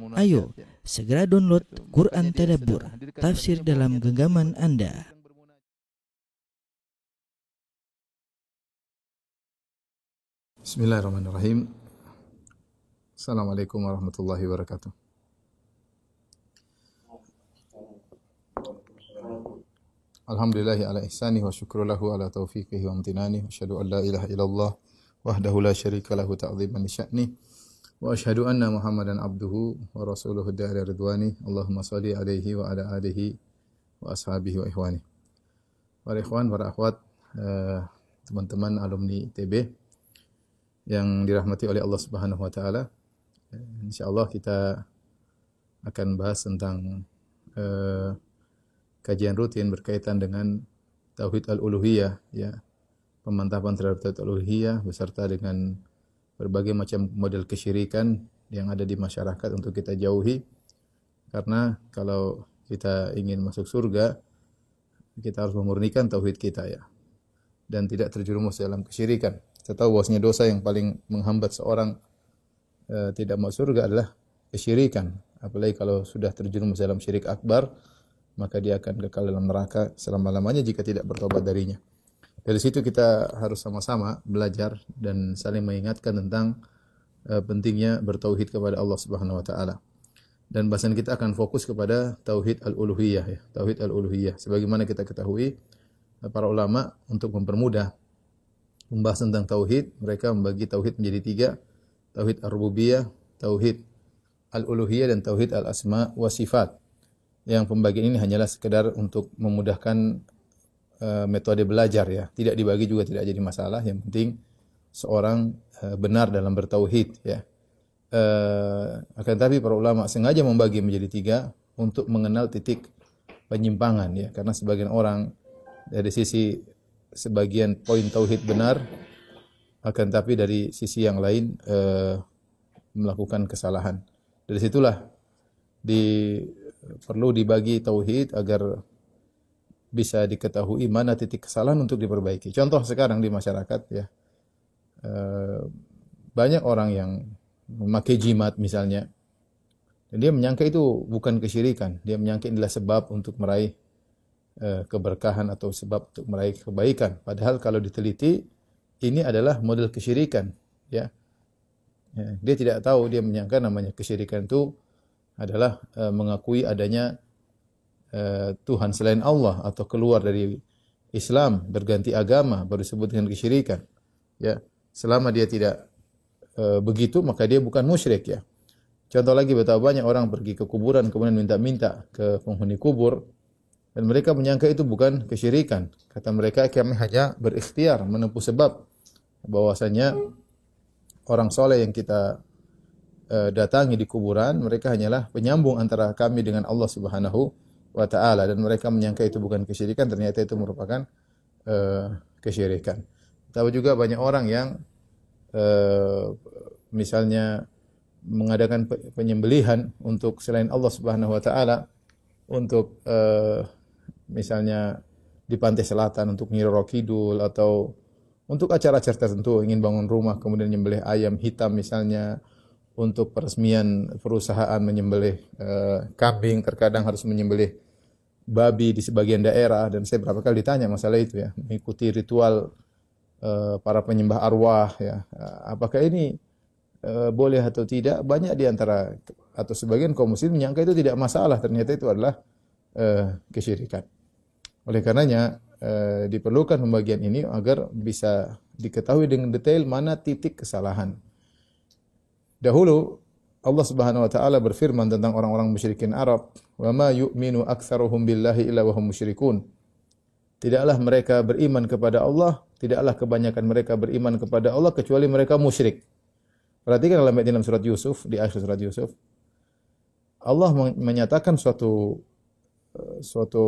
Ayo, segera download Quran Tadabbur, tafsir dalam genggaman Anda. Bismillahirrahmanirrahim. Assalamualaikum warahmatullahi wabarakatuh. Alhamdulillahi ala ihsani wa syukru lahu ala taufiqihi wa amtinani wa asyhadu an la ilaha illallah wahdahu la syarika lahu ta'ziman li wa rasuluhu dari ridwani Allahumma salli alaihi wa ala alihi wa ashabihi wa ikhwani Para ikhwan, para akhwat, eh, teman-teman alumni TB yang dirahmati oleh Allah Subhanahu wa taala. Eh, insyaallah kita akan bahas tentang eh, kajian rutin berkaitan dengan tauhid al-uluhiyah ya. Pemantapan terhadap tauhid al-uluhiyah beserta dengan berbagai macam model kesyirikan yang ada di masyarakat untuk kita jauhi. Karena kalau kita ingin masuk surga, kita harus memurnikan tauhid kita ya. Dan tidak terjerumus dalam kesyirikan. Kita tahu bahwasanya dosa yang paling menghambat seorang e, tidak masuk surga adalah kesyirikan. Apalagi kalau sudah terjerumus dalam syirik akbar, maka dia akan kekal dalam neraka selama-lamanya jika tidak bertobat darinya. Dari situ kita harus sama-sama belajar dan saling mengingatkan tentang uh, pentingnya bertauhid kepada Allah Subhanahu wa taala. Dan bahasan kita akan fokus kepada tauhid al-uluhiyah ya, tauhid al-uluhiyah. Sebagaimana kita ketahui para ulama untuk mempermudah membahas tentang tauhid, mereka membagi tauhid menjadi tiga, tauhid ar-rububiyah, tauhid al-uluhiyah dan tauhid al-asma wa sifat. Yang pembagian ini hanyalah sekedar untuk memudahkan uh, metode belajar ya. Tidak dibagi juga tidak jadi masalah, yang penting seorang uh, benar dalam bertauhid ya. Uh, akan tapi para ulama sengaja membagi menjadi tiga untuk mengenal titik penyimpangan ya karena sebagian orang dari sisi sebagian poin tauhid benar akan tapi dari sisi yang lain melakukan kesalahan. Dari situlah di perlu dibagi tauhid agar bisa diketahui mana titik kesalahan untuk diperbaiki. Contoh sekarang di masyarakat ya uh, banyak orang yang memakai jimat misalnya. Dan dia menyangka itu bukan kesyirikan. Dia menyangka inilah sebab untuk meraih uh, keberkahan atau sebab untuk meraih kebaikan. Padahal kalau diteliti ini adalah model kesyirikan, ya. ya. Dia tidak tahu, dia menyangka namanya kesyirikan itu adalah uh, mengakui adanya uh, Tuhan selain Allah atau keluar dari Islam, berganti agama, baru disebut dengan kesyirikan. Ya, selama dia tidak e, begitu maka dia bukan musyrik ya. Contoh lagi betapa banyak orang pergi ke kuburan kemudian minta-minta ke penghuni kubur dan mereka menyangka itu bukan kesyirikan. Kata mereka kami hanya berikhtiar menempuh sebab bahwasanya orang soleh yang kita e, datangi di kuburan mereka hanyalah penyambung antara kami dengan Allah Subhanahu wa taala dan mereka menyangka itu bukan kesyirikan ternyata itu merupakan e, kesyirikan. Tahu juga banyak orang yang Uh, misalnya mengadakan penyembelihan untuk selain Allah Subhanahu wa taala untuk uh, misalnya di pantai selatan untuk Nyiro Kidul atau untuk acara-acara tertentu ingin bangun rumah kemudian menyembelih ayam hitam misalnya untuk peresmian perusahaan menyembelih uh, kambing terkadang harus menyembelih babi di sebagian daerah dan saya berapa kali ditanya masalah itu ya mengikuti ritual Eh, para penyembah arwah ya. Eh, apakah ini uh, boleh atau tidak? Banyak di antara atau sebagian kaum muslim menyangka itu tidak masalah, ternyata itu adalah uh, kesyirikan. Oleh karenanya uh, diperlukan pembagian ini agar bisa diketahui dengan detail mana titik kesalahan. Dahulu Allah Subhanahu wa taala berfirman tentang orang-orang musyrikin Arab, "Wa ma yu'minu aktsaruhum billahi illa wa hum musyrikun." Tidaklah mereka beriman kepada Allah, tidaklah kebanyakan mereka beriman kepada Allah kecuali mereka musyrik. Perhatikan dalam ayat dalam surat Yusuf, di akhir surat Yusuf. Allah menyatakan suatu eh, suatu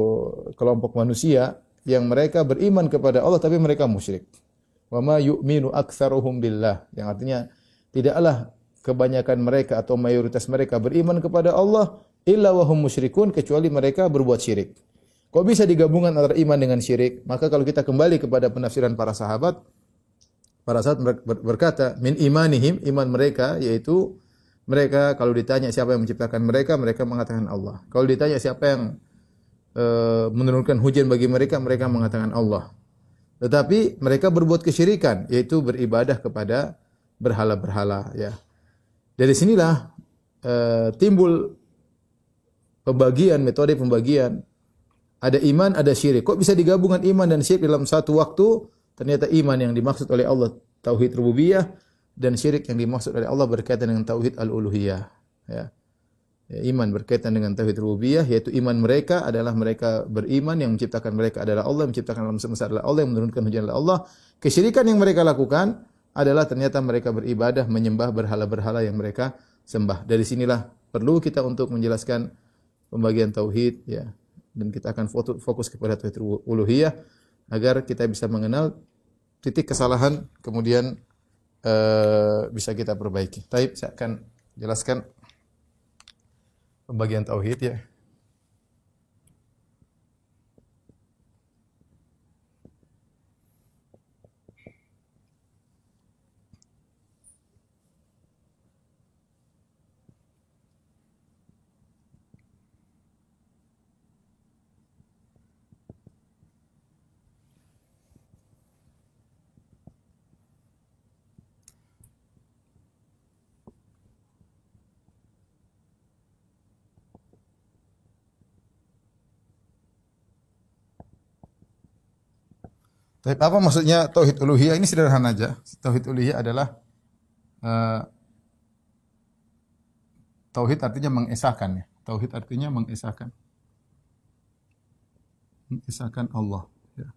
kelompok manusia yang mereka beriman kepada Allah tapi mereka musyrik. Wa ma yu'minu aktsaruhum billah, yang artinya tidaklah kebanyakan mereka atau mayoritas mereka beriman kepada Allah illa wa hum musyrikun kecuali mereka berbuat syirik. Kok bisa digabungkan antara iman dengan syirik? Maka kalau kita kembali kepada penafsiran para sahabat, para sahabat berkata, min imanihim, iman mereka, yaitu Mereka kalau ditanya siapa yang menciptakan mereka, mereka mengatakan Allah. Kalau ditanya siapa yang uh, menurunkan hujan bagi mereka, mereka mengatakan Allah. Tetapi mereka berbuat kesyirikan, yaitu beribadah kepada berhala-berhala. Ya, dari sinilah uh, timbul pembagian metode pembagian. Ada iman, ada syirik. Kok bisa digabungkan iman dan syirik dalam satu waktu? Ternyata iman yang dimaksud oleh Allah tauhid rububiyah dan syirik yang dimaksud oleh Allah berkaitan dengan tauhid al-uluhiyah. Ya. ya. iman berkaitan dengan tauhid rububiyah yaitu iman mereka adalah mereka beriman yang menciptakan mereka adalah Allah, yang menciptakan alam semesta adalah Allah, yang menurunkan hujan adalah Allah. Kesyirikan yang mereka lakukan adalah ternyata mereka beribadah menyembah berhala-berhala yang mereka sembah. Dari sinilah perlu kita untuk menjelaskan pembagian tauhid ya dan kita akan fokus kepada tauhid uluhiyah agar kita bisa mengenal titik kesalahan kemudian uh, bisa kita perbaiki. Tapi saya akan jelaskan pembagian tauhid ya. Tapi apa maksudnya tauhid uluhiyah? Ini sederhana aja. Tauhid uluhiyah adalah uh, tauhid artinya mengesahkan ya. Tauhid artinya mengesahkan. Mengesahkan Allah. Ya.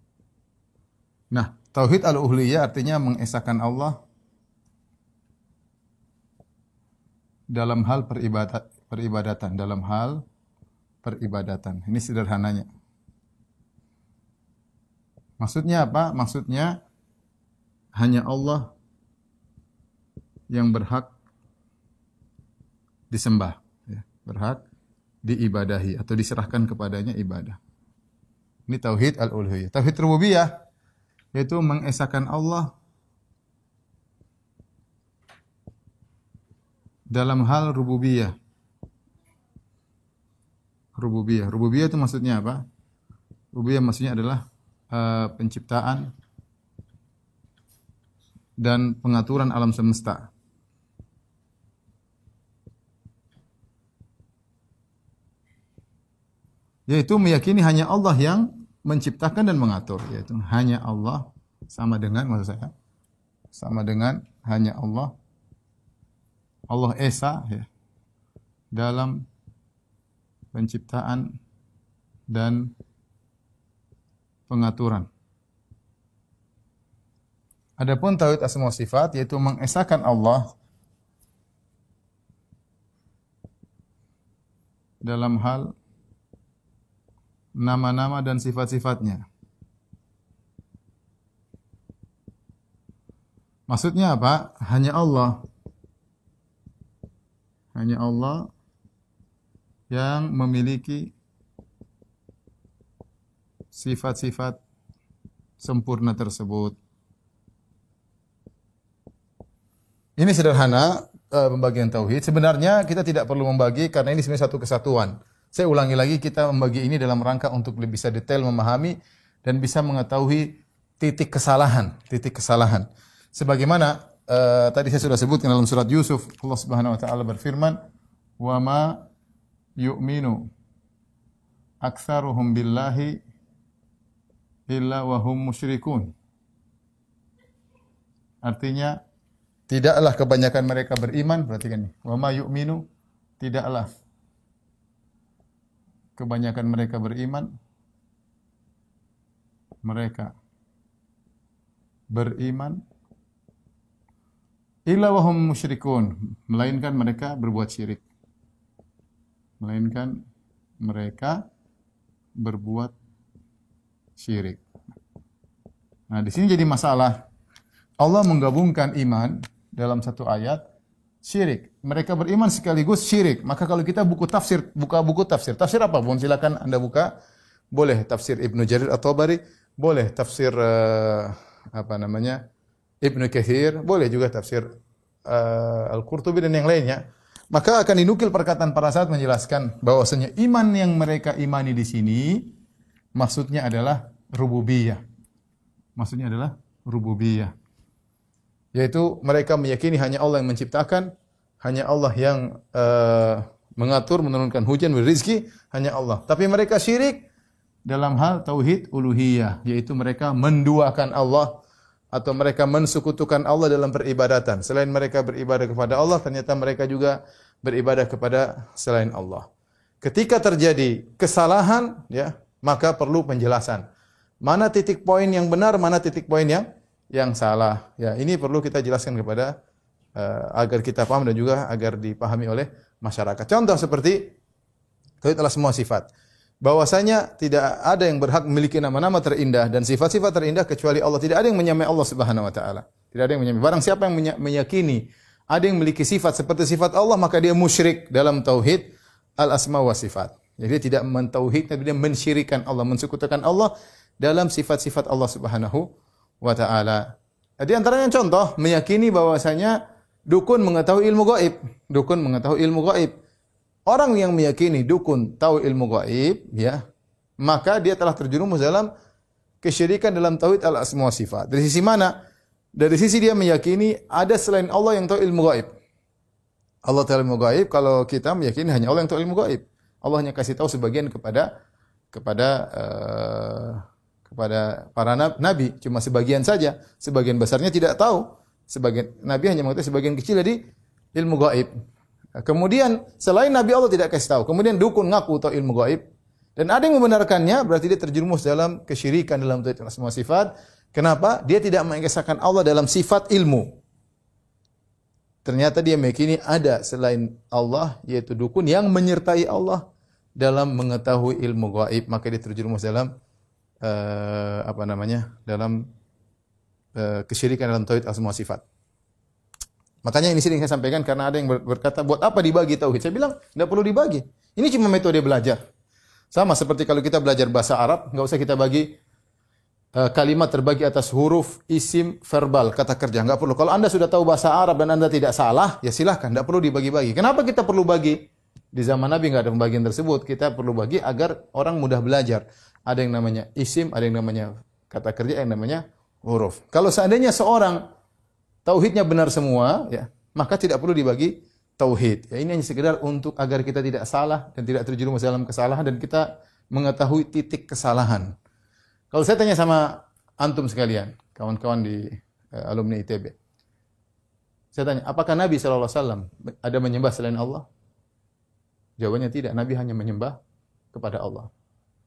Nah, tauhid al-uluhiyah artinya mengesahkan Allah dalam hal peribadat, peribadatan, dalam hal peribadatan. Ini sederhananya. Maksudnya apa? Maksudnya hanya Allah yang berhak disembah, ya, berhak diibadahi atau diserahkan kepadanya ibadah. Ini tauhid al-uluhiyah. Tauhid rububiyah yaitu mengesahkan Allah dalam hal rububiyah. Rububiyah. Rububiyah itu maksudnya apa? Rububiyah maksudnya adalah uh, penciptaan dan pengaturan alam semesta. Yaitu meyakini hanya Allah yang menciptakan dan mengatur, yaitu hanya Allah sama dengan maksud saya sama dengan hanya Allah Allah Esa ya dalam penciptaan dan pengaturan. Adapun tauhid asma sifat yaitu mengesahkan Allah dalam hal nama-nama dan sifat-sifatnya. Maksudnya apa? Hanya Allah. Hanya Allah yang memiliki sifat-sifat sempurna tersebut. Ini sederhana uh, pembagian tauhid. Sebenarnya kita tidak perlu membagi karena ini sebenarnya satu kesatuan. Saya ulangi lagi kita membagi ini dalam rangka untuk lebih bisa detail memahami dan bisa mengetahui titik kesalahan, titik kesalahan. Sebagaimana uh, tadi saya sudah sebutkan dalam surat Yusuf, Allah Subhanahu wa taala berfirman, "Wa ma yu'minu aktsaruhum billahi illa wahum musyrikun. Artinya tidaklah kebanyakan mereka beriman, perhatikan ini. Wa ma yu'minu tidaklah kebanyakan mereka beriman mereka beriman illa wahum musyrikun melainkan mereka berbuat syirik melainkan mereka berbuat syirik. Nah, di sini jadi masalah. Allah menggabungkan iman dalam satu ayat syirik. Mereka beriman sekaligus syirik. Maka kalau kita buku tafsir, buka buku tafsir. Tafsir apa pun silakan Anda buka. Boleh tafsir Ibnu Jarir atau Bari, boleh tafsir uh, apa namanya? Ibnu Katsir, boleh juga tafsir uh, Al-Qurtubi dan yang lainnya. Maka akan dinukil perkataan para sahabat menjelaskan bahwasanya iman yang mereka imani di sini maksudnya adalah rububiyah. Maksudnya adalah rububiyah. Yaitu mereka meyakini hanya Allah yang menciptakan, hanya Allah yang uh, mengatur, menurunkan hujan, beri rizki, hanya Allah. Tapi mereka syirik dalam hal tauhid uluhiyah, yaitu mereka menduakan Allah atau mereka mensekutukan Allah dalam peribadatan. Selain mereka beribadah kepada Allah, ternyata mereka juga beribadah kepada selain Allah. Ketika terjadi kesalahan, ya, maka perlu penjelasan. Mana titik poin yang benar, mana titik poin yang yang salah. Ya, ini perlu kita jelaskan kepada uh, agar kita paham dan juga agar dipahami oleh masyarakat. Contoh seperti tauhid adalah semua sifat bahwasanya tidak ada yang berhak memiliki nama-nama terindah dan sifat-sifat terindah kecuali Allah. Tidak ada yang menyamai Allah Subhanahu wa taala. Tidak ada yang menyamai. Barang siapa yang meyakini ada yang memiliki sifat seperti sifat Allah, maka dia musyrik dalam tauhid al-asma wa sifat. Jadi dia tidak mentauhid, tapi dia mensyirikan Allah, mensekutukan Allah dalam sifat-sifat Allah Subhanahu wa taala. Jadi antaranya contoh meyakini bahwasanya dukun mengetahui ilmu gaib. Dukun mengetahui ilmu gaib. Orang yang meyakini dukun tahu ilmu gaib, ya, maka dia telah terjerumus dalam kesyirikan dalam tauhid al-asma sifat. Dari sisi mana? Dari sisi dia meyakini ada selain Allah yang tahu ilmu gaib. Allah tahu ilmu gaib, kalau kita meyakini hanya Allah yang tahu ilmu gaib. Allah hanya kasih tahu sebagian kepada kepada uh, kepada para nabi, cuma sebagian saja. Sebagian besarnya tidak tahu. Sebagian nabi hanya mengetahui sebagian kecil dari ilmu gaib. Kemudian selain Nabi Allah tidak kasih tahu. Kemudian dukun ngaku tahu ilmu gaib. Dan ada yang membenarkannya, berarti dia terjerumus dalam kesyirikan dalam semua sifat. Kenapa? Dia tidak mengesahkan Allah dalam sifat ilmu. Ternyata dia meyakini ada selain Allah, yaitu dukun yang menyertai Allah dalam mengetahui ilmu gaib. Maka dia terjerumus dalam uh, apa namanya? Dalam uh, kesyirikan dalam tauhid asma sifat. Makanya ini sering saya sampaikan karena ada yang berkata, buat apa dibagi tauhid? Saya bilang, tidak perlu dibagi. Ini cuma metode belajar. Sama seperti kalau kita belajar bahasa Arab, nggak usah kita bagi kalimat terbagi atas huruf, isim, verbal, kata kerja. Nggak perlu. Kalau Anda sudah tahu bahasa Arab dan Anda tidak salah, ya silahkan. Nggak perlu dibagi-bagi. Kenapa kita perlu bagi? Di zaman Nabi nggak ada pembagian tersebut. Kita perlu bagi agar orang mudah belajar. Ada yang namanya isim, ada yang namanya kata kerja, yang namanya huruf. Kalau seandainya seorang tauhidnya benar semua, ya, maka tidak perlu dibagi tauhid. Ya, ini hanya sekedar untuk agar kita tidak salah dan tidak terjerumus dalam kesalahan dan kita mengetahui titik kesalahan. Kalau saya tanya sama antum sekalian, kawan-kawan di uh, alumni ITB. Saya tanya, apakah Nabi SAW ada menyembah selain Allah? Jawabannya tidak. Nabi hanya menyembah kepada Allah.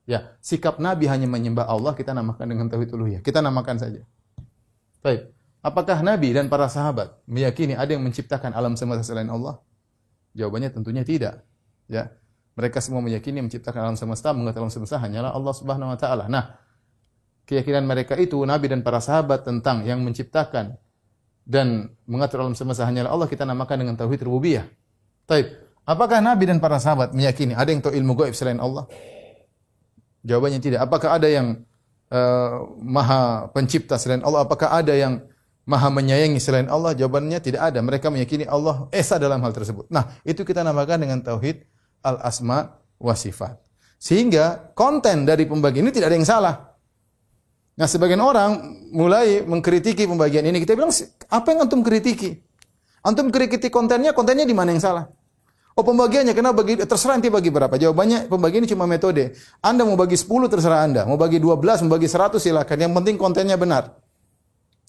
Ya, sikap Nabi hanya menyembah Allah kita namakan dengan tauhid uluhiyah. Kita namakan saja. Baik. Apakah Nabi dan para sahabat meyakini ada yang menciptakan alam semesta selain Allah? Jawabannya tentunya tidak. Ya. Mereka semua meyakini menciptakan alam semesta, mengetahui alam semesta hanyalah Allah Subhanahu wa taala. Nah, keyakinan mereka itu Nabi dan para sahabat tentang yang menciptakan dan mengatur alam semesta hanyalah Allah kita namakan dengan tauhid rububiyah. Taib. Apakah Nabi dan para sahabat meyakini ada yang tahu ilmu gaib selain Allah? Jawabannya tidak. Apakah ada yang uh, maha pencipta selain Allah? Apakah ada yang maha menyayangi selain Allah? Jawabannya tidak ada. Mereka meyakini Allah esa dalam hal tersebut. Nah, itu kita namakan dengan tauhid al-asma wa sifat. Sehingga konten dari pembagian ini tidak ada yang salah. Nah, sebagian orang mulai mengkritiki pembagian ini. Kita bilang, apa yang antum kritiki? Antum kritiki kontennya, kontennya di mana yang salah? Oh pembagiannya, kenapa bagi, terserah nanti bagi berapa. Jawabannya pembagian ini cuma metode. Anda mau bagi 10 terserah Anda. Mau bagi 12, mau bagi 100 silakan. Yang penting kontennya benar.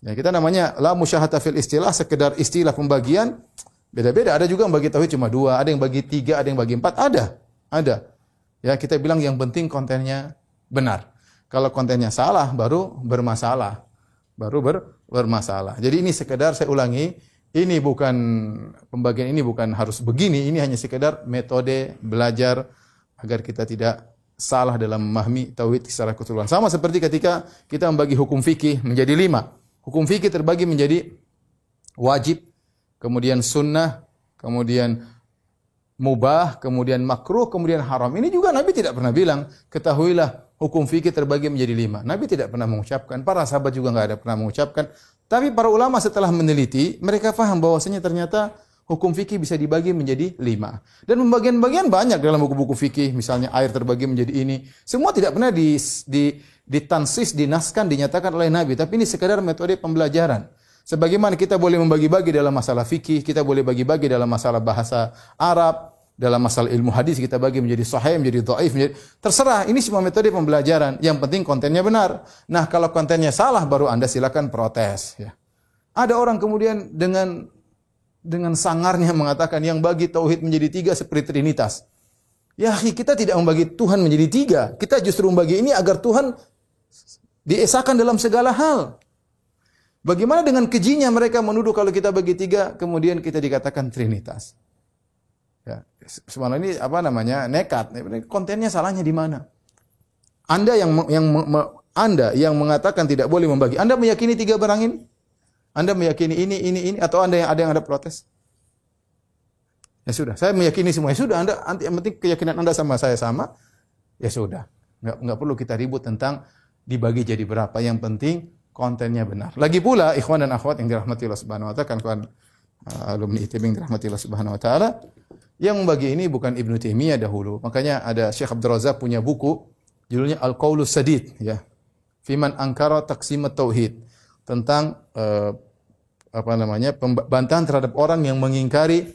Ya, kita namanya la musyahata fil istilah, sekedar istilah pembagian. Beda-beda. Ada juga yang bagi tauhid cuma dua, ada yang bagi tiga, ada yang bagi empat. Ada. Ada. Ya, kita bilang yang penting kontennya benar. Kalau kontennya salah, baru bermasalah. Baru ber, bermasalah. Jadi ini sekedar saya ulangi, ini bukan pembagian ini bukan harus begini, ini hanya sekedar metode belajar agar kita tidak salah dalam memahami tauhid secara keseluruhan. Sama seperti ketika kita membagi hukum fikih menjadi lima. Hukum fikih terbagi menjadi wajib, kemudian sunnah, kemudian mubah, kemudian makruh, kemudian haram. Ini juga Nabi tidak pernah bilang, ketahuilah hukum fikih terbagi menjadi lima. Nabi tidak pernah mengucapkan, para sahabat juga nggak ada pernah mengucapkan. Tapi para ulama setelah meneliti, mereka faham bahwasanya ternyata Hukum fikih bisa dibagi menjadi lima. Dan pembagian-bagian banyak dalam buku-buku fikih. Misalnya air terbagi menjadi ini. Semua tidak pernah di, di, ditansis, dinaskan, dinyatakan oleh Nabi. Tapi ini sekadar metode pembelajaran. Sebagaimana kita boleh membagi-bagi dalam masalah fikih, kita boleh bagi-bagi dalam masalah bahasa Arab, dalam masalah ilmu hadis kita bagi menjadi sahih, menjadi dhaif, menjadi terserah. Ini semua metode pembelajaran. Yang penting kontennya benar. Nah, kalau kontennya salah baru Anda silakan protes ya. Ada orang kemudian dengan dengan sangarnya mengatakan yang bagi tauhid menjadi tiga seperti trinitas. Ya, kita tidak membagi Tuhan menjadi tiga. Kita justru membagi ini agar Tuhan diesakan dalam segala hal. Bagaimana dengan kejinya mereka menuduh kalau kita bagi tiga, kemudian kita dikatakan trinitas. Semua ini apa namanya nekat. Kontennya salahnya di mana? Anda yang yang Anda yang mengatakan tidak boleh membagi, Anda meyakini tiga barang ini? Anda meyakini ini, ini, ini, atau Anda yang ada yang ada protes? Ya sudah, saya meyakini semua. Ya sudah, Anda anti yang penting keyakinan Anda sama saya sama. Ya sudah, nggak nggak perlu kita ribut tentang dibagi jadi berapa. Yang penting kontennya benar. Lagi pula, ikhwan dan akhwat yang dirahmati Allah Subhanahu wa taala, kan kawan uh, alumni ITB yang dirahmati Allah Subhanahu wa taala, yang membagi ini bukan Ibnu Taimiyah dahulu. Makanya ada Syekh Abdul Razak punya buku judulnya Al-Qaulus Sadid ya. Fiman angkara taqsimat tauhid tentang uh, apa namanya bantahan terhadap orang yang mengingkari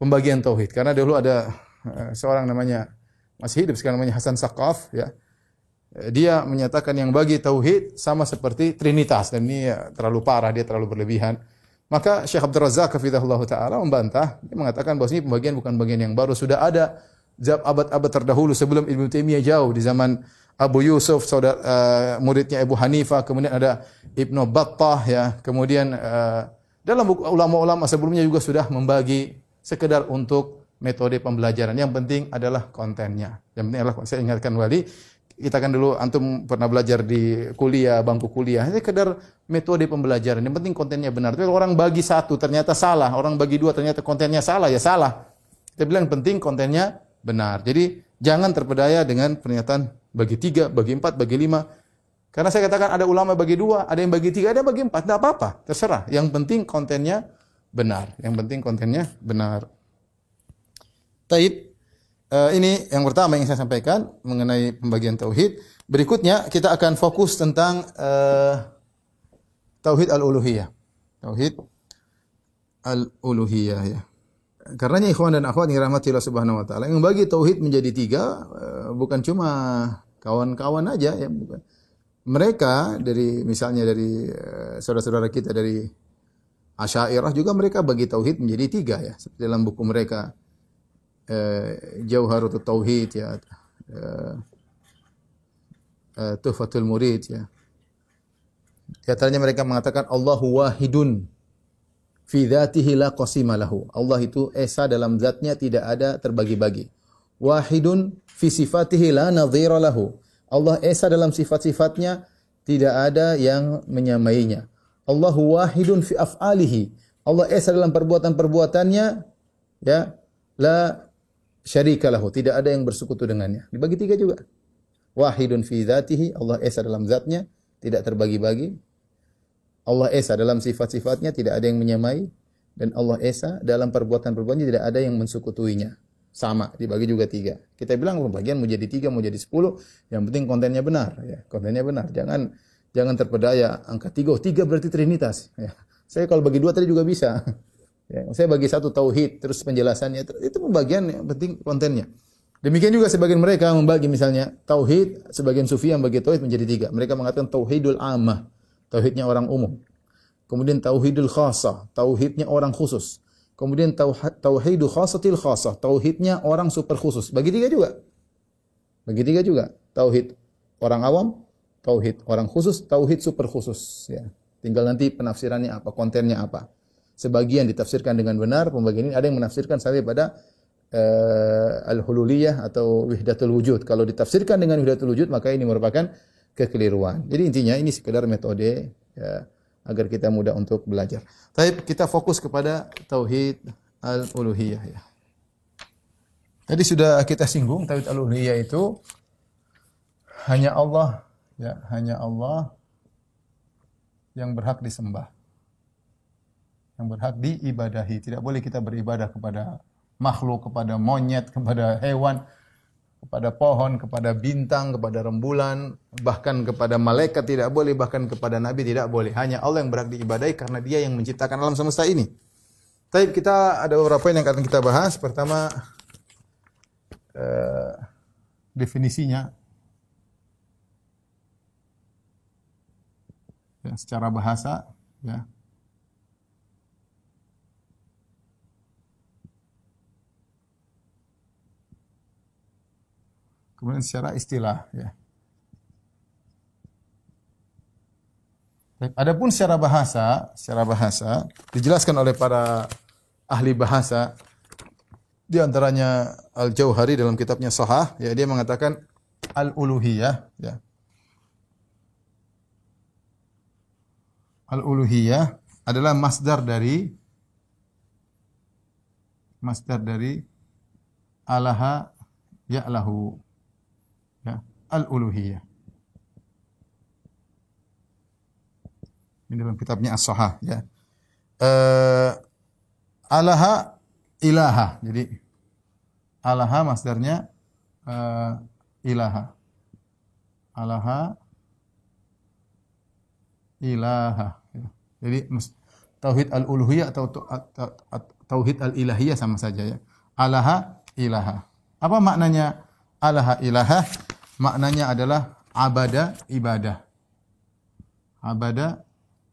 pembagian tauhid. Karena dulu ada uh, seorang namanya masih hidup sekarang namanya Hasan Saqaf ya. Dia menyatakan yang bagi tauhid sama seperti trinitas dan ini ya, terlalu parah, dia terlalu berlebihan. Maka Syekh Abdul Razak hafizahullah taala membantah, dia mengatakan bahwa ini pembagian bukan bagian yang baru, sudah ada abad-abad terdahulu sebelum Ibnu Taimiyah jauh di zaman Abu Yusuf, saudara uh, muridnya Abu Hanifah, kemudian ada Ibnu Battah ya, kemudian uh, dalam ulama-ulama sebelumnya juga sudah membagi sekedar untuk metode pembelajaran. Yang penting adalah kontennya. Yang penting adalah saya ingatkan wali, kita kan dulu antum pernah belajar di kuliah, bangku kuliah, ini sekedar metode pembelajaran. Yang penting kontennya benar. Tapi orang bagi satu ternyata salah, orang bagi dua ternyata kontennya salah, ya salah. Kita bilang penting kontennya benar. Jadi jangan terpedaya dengan pernyataan bagi tiga, bagi empat, bagi lima. Karena saya katakan ada ulama bagi dua, ada yang bagi tiga, ada yang bagi empat. Tidak apa-apa, terserah. Yang penting kontennya benar. Yang penting kontennya benar. Taib. Uh, ini yang pertama yang saya sampaikan mengenai pembagian tauhid. Berikutnya kita akan fokus tentang uh, tauhid al-uluhiyah. Tauhid al-uluhiyah ya. Karenanya ikhwan dan akhwat yang rahmati Allah Subhanahu wa taala, yang bagi tauhid menjadi tiga eh, bukan cuma kawan-kawan aja ya bukan. Mereka dari misalnya dari eh, saudara-saudara kita dari Asy'ariyah juga mereka bagi tauhid menjadi tiga ya. Seperti dalam buku mereka eh, Jauharut Tauhid ya. Eh, eh, Tuhfatul Murid ya. Di antaranya mereka mengatakan Allahu wahidun fi dzatihi la qasima lahu. Allah itu esa dalam zatnya tidak ada terbagi-bagi. Wahidun fi sifatihi la nadhira lahu. Allah esa dalam sifat-sifatnya tidak ada yang menyamainya. Allahu wahidun fi af'alihi. Allah esa dalam perbuatan-perbuatannya ya la syarika lahu, tidak ada yang bersekutu dengannya. Dibagi tiga juga. Wahidun fi dzatihi, Allah esa dalam zatnya, tidak terbagi-bagi. Allah Esa dalam sifat-sifatnya tidak ada yang menyamai dan Allah Esa dalam perbuatan-perbuatannya tidak ada yang mensukutuinya. Sama, dibagi juga tiga. Kita bilang pembagian mau jadi tiga, mau jadi sepuluh, yang penting kontennya benar. Ya, kontennya benar. Jangan jangan terpedaya angka tiga. Oh, tiga berarti trinitas. Ya. Saya kalau bagi dua tadi juga bisa. Ya, saya bagi satu tauhid, terus penjelasannya itu pembagian yang penting kontennya. Demikian juga sebagian mereka membagi misalnya tauhid, sebagian sufi yang bagi tauhid menjadi tiga. Mereka mengatakan tauhidul amah tauhidnya orang umum. Kemudian tauhidul khasah, tauhidnya orang khusus. Kemudian tauhidul khasatil khasah, tauhidnya orang super khusus. Bagi tiga juga. Bagi tiga juga. Tauhid orang awam, tauhid orang khusus, tauhid super khusus. Ya. Tinggal nanti penafsirannya apa, kontennya apa. Sebagian ditafsirkan dengan benar, pembagian ini ada yang menafsirkan sampai pada uh, al-hululiyah atau wihdatul wujud. Kalau ditafsirkan dengan wihdatul wujud, maka ini merupakan kekeliruan. Jadi intinya ini sekedar metode ya, agar kita mudah untuk belajar. Tapi kita fokus kepada tauhid al-uluhiyah ya. Tadi sudah kita singgung tauhid al-uluhiyah itu hanya Allah ya, hanya Allah yang berhak disembah. Yang berhak diibadahi. Tidak boleh kita beribadah kepada makhluk, kepada monyet, kepada hewan, kepada pohon, kepada bintang, kepada rembulan, bahkan kepada malaikat tidak boleh, bahkan kepada nabi tidak boleh. Hanya Allah yang berhak diibadahi karena Dia yang menciptakan alam semesta ini. Tapi kita ada beberapa yang akan kita bahas. Pertama uh, definisinya ya, secara bahasa ya kemudian secara istilah ya Adapun secara bahasa, secara bahasa dijelaskan oleh para ahli bahasa di antaranya Al-Jauhari dalam kitabnya Sahah, ya dia mengatakan al-uluhiyah, ya. Al-uluhiyah adalah masdar dari masdar dari alaha ya'lahu. Ya, al-uluhiyah. Ini dalam kitabnya As-Sahah ya. Uh, alaha ilaha. Jadi alaha masdarnya uh, ilaha. Alaha ilaha. Jadi tauhid al-uluhiyah atau tauhid al-ilahiyah sama saja ya. Alaha ilaha. Apa maknanya alaha ilaha? Maknanya adalah abada ibadah. Abada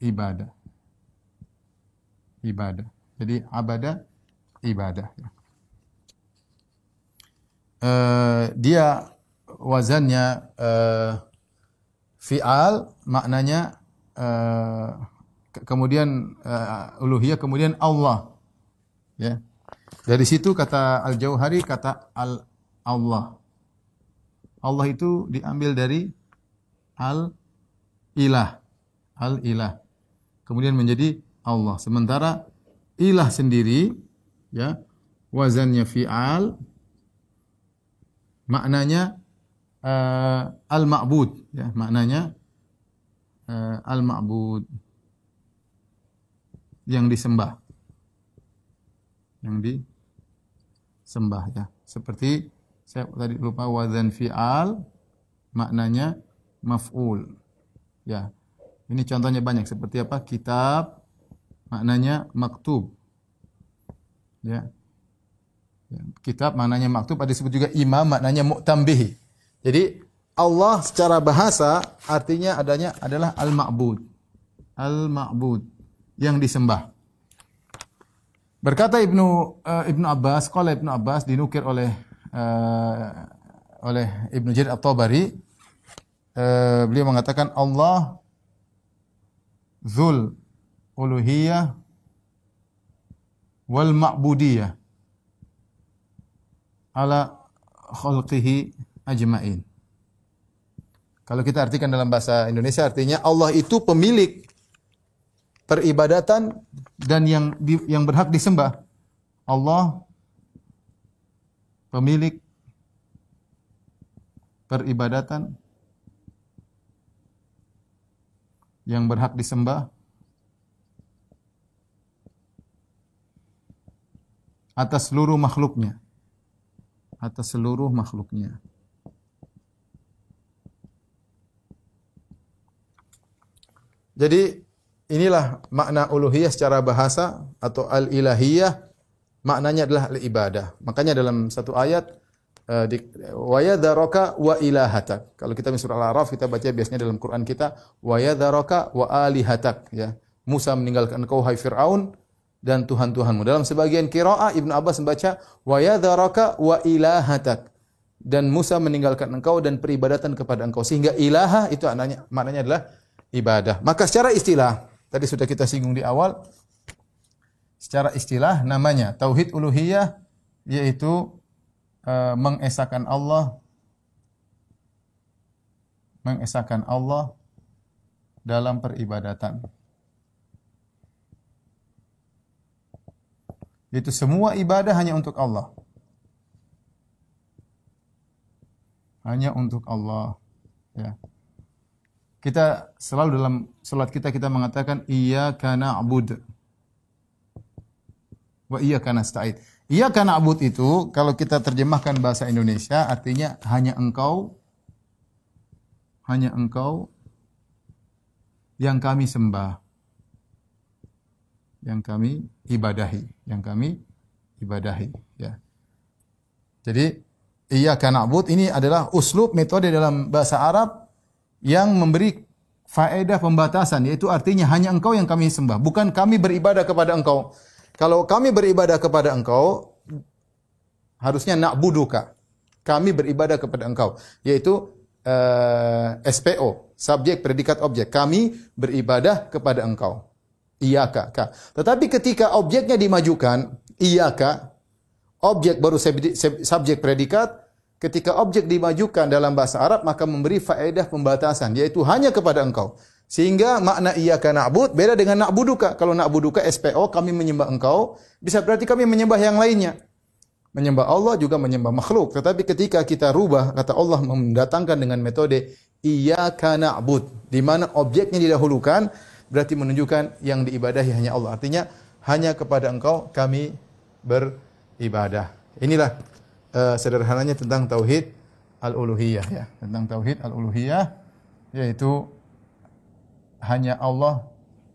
ibadah. Ibadah. Jadi abada ibadah. Uh, dia wazannya uh, fi'al maknanya uh, kemudian uh, uluhiyah kemudian Allah ya dari situ kata al jauhari kata al Allah Allah itu diambil dari al ilah al ilah kemudian menjadi Allah sementara ilah sendiri ya wazannya fi'al maknanya uh, al ma'bud ya maknanya uh, al ma'bud yang disembah. Yang disembah ya. Seperti saya tadi lupa wazan fi'al maknanya maf'ul. Ya. Ini contohnya banyak seperti apa? Kitab maknanya maktub. Ya. ya. Kitab maknanya maktub, ada disebut juga imam maknanya mu'tambihi. Jadi Allah secara bahasa artinya adanya adalah al-ma'bud. Al-ma'bud yang disembah. Berkata Ibnu uh, Ibnu Abbas, kalau Ibnu Abbas dinukir oleh uh, oleh Ibnu Jarir At-Tabari, uh, beliau mengatakan Allah Zul uluhiyah wal ma'budiyah ala khalqihi ajmain. Kalau kita artikan dalam bahasa Indonesia artinya Allah itu pemilik peribadatan dan yang yang berhak disembah Allah pemilik peribadatan yang berhak disembah atas seluruh makhluknya atas seluruh makhluknya. Jadi inilah makna uluhiyah secara bahasa atau al-ilahiyah maknanya adalah al-ibadah. Makanya dalam satu ayat di wa yadharaka wa ilahatak. Kalau kita di surah Al-A'raf kita baca biasanya dalam Quran kita wa yadharaka wa alihatak ya. Musa meninggalkan engkau hai Firaun dan Tuhan-Tuhanmu. Dalam sebagian qiraah Ibnu Abbas membaca wa yadharaka wa ilahatak. Dan Musa meninggalkan engkau dan peribadatan kepada engkau sehingga ilaha itu maknanya adalah ibadah. Maka secara istilah Tadi sudah kita singgung di awal. Secara istilah namanya tauhid uluhiyah yaitu uh, mengesahkan Allah mengesahkan Allah dalam peribadatan. Itu semua ibadah hanya untuk Allah. Hanya untuk Allah, ya. Kita selalu dalam salat kita kita mengatakan karena abud. Wa iyyaka nasta'in. Iyyaka na'bud itu kalau kita terjemahkan bahasa Indonesia artinya hanya engkau hanya engkau yang kami sembah. Yang kami ibadahi, yang kami ibadahi, ya. Jadi iyyaka na'bud ini adalah uslub metode dalam bahasa Arab yang memberi faedah pembatasan yaitu artinya hanya engkau yang kami sembah, bukan kami beribadah kepada engkau. Kalau kami beribadah kepada engkau harusnya na'buduka. Kami beribadah kepada engkau, yaitu uh, eh, SPO, subjek predikat objek. Kami beribadah kepada engkau. Iyaka. Ka. Tetapi ketika objeknya dimajukan, iyaka, objek baru subjek predikat, ketika objek dimajukan dalam bahasa Arab maka memberi faedah pembatasan yaitu hanya kepada engkau. Sehingga makna iyaka na'bud beda dengan na'buduka. Kalau na'buduka SPO kami menyembah engkau, bisa berarti kami menyembah yang lainnya. Menyembah Allah juga menyembah makhluk. Tetapi ketika kita rubah, kata Allah mendatangkan dengan metode iyyaka na'bud, di mana objeknya didahulukan, berarti menunjukkan yang diibadahi hanya Allah. Artinya hanya kepada Engkau kami beribadah. Inilah uh, sederhananya tentang tauhid al-uluhiyah ya, tentang tauhid al-uluhiyah yaitu hanya Allah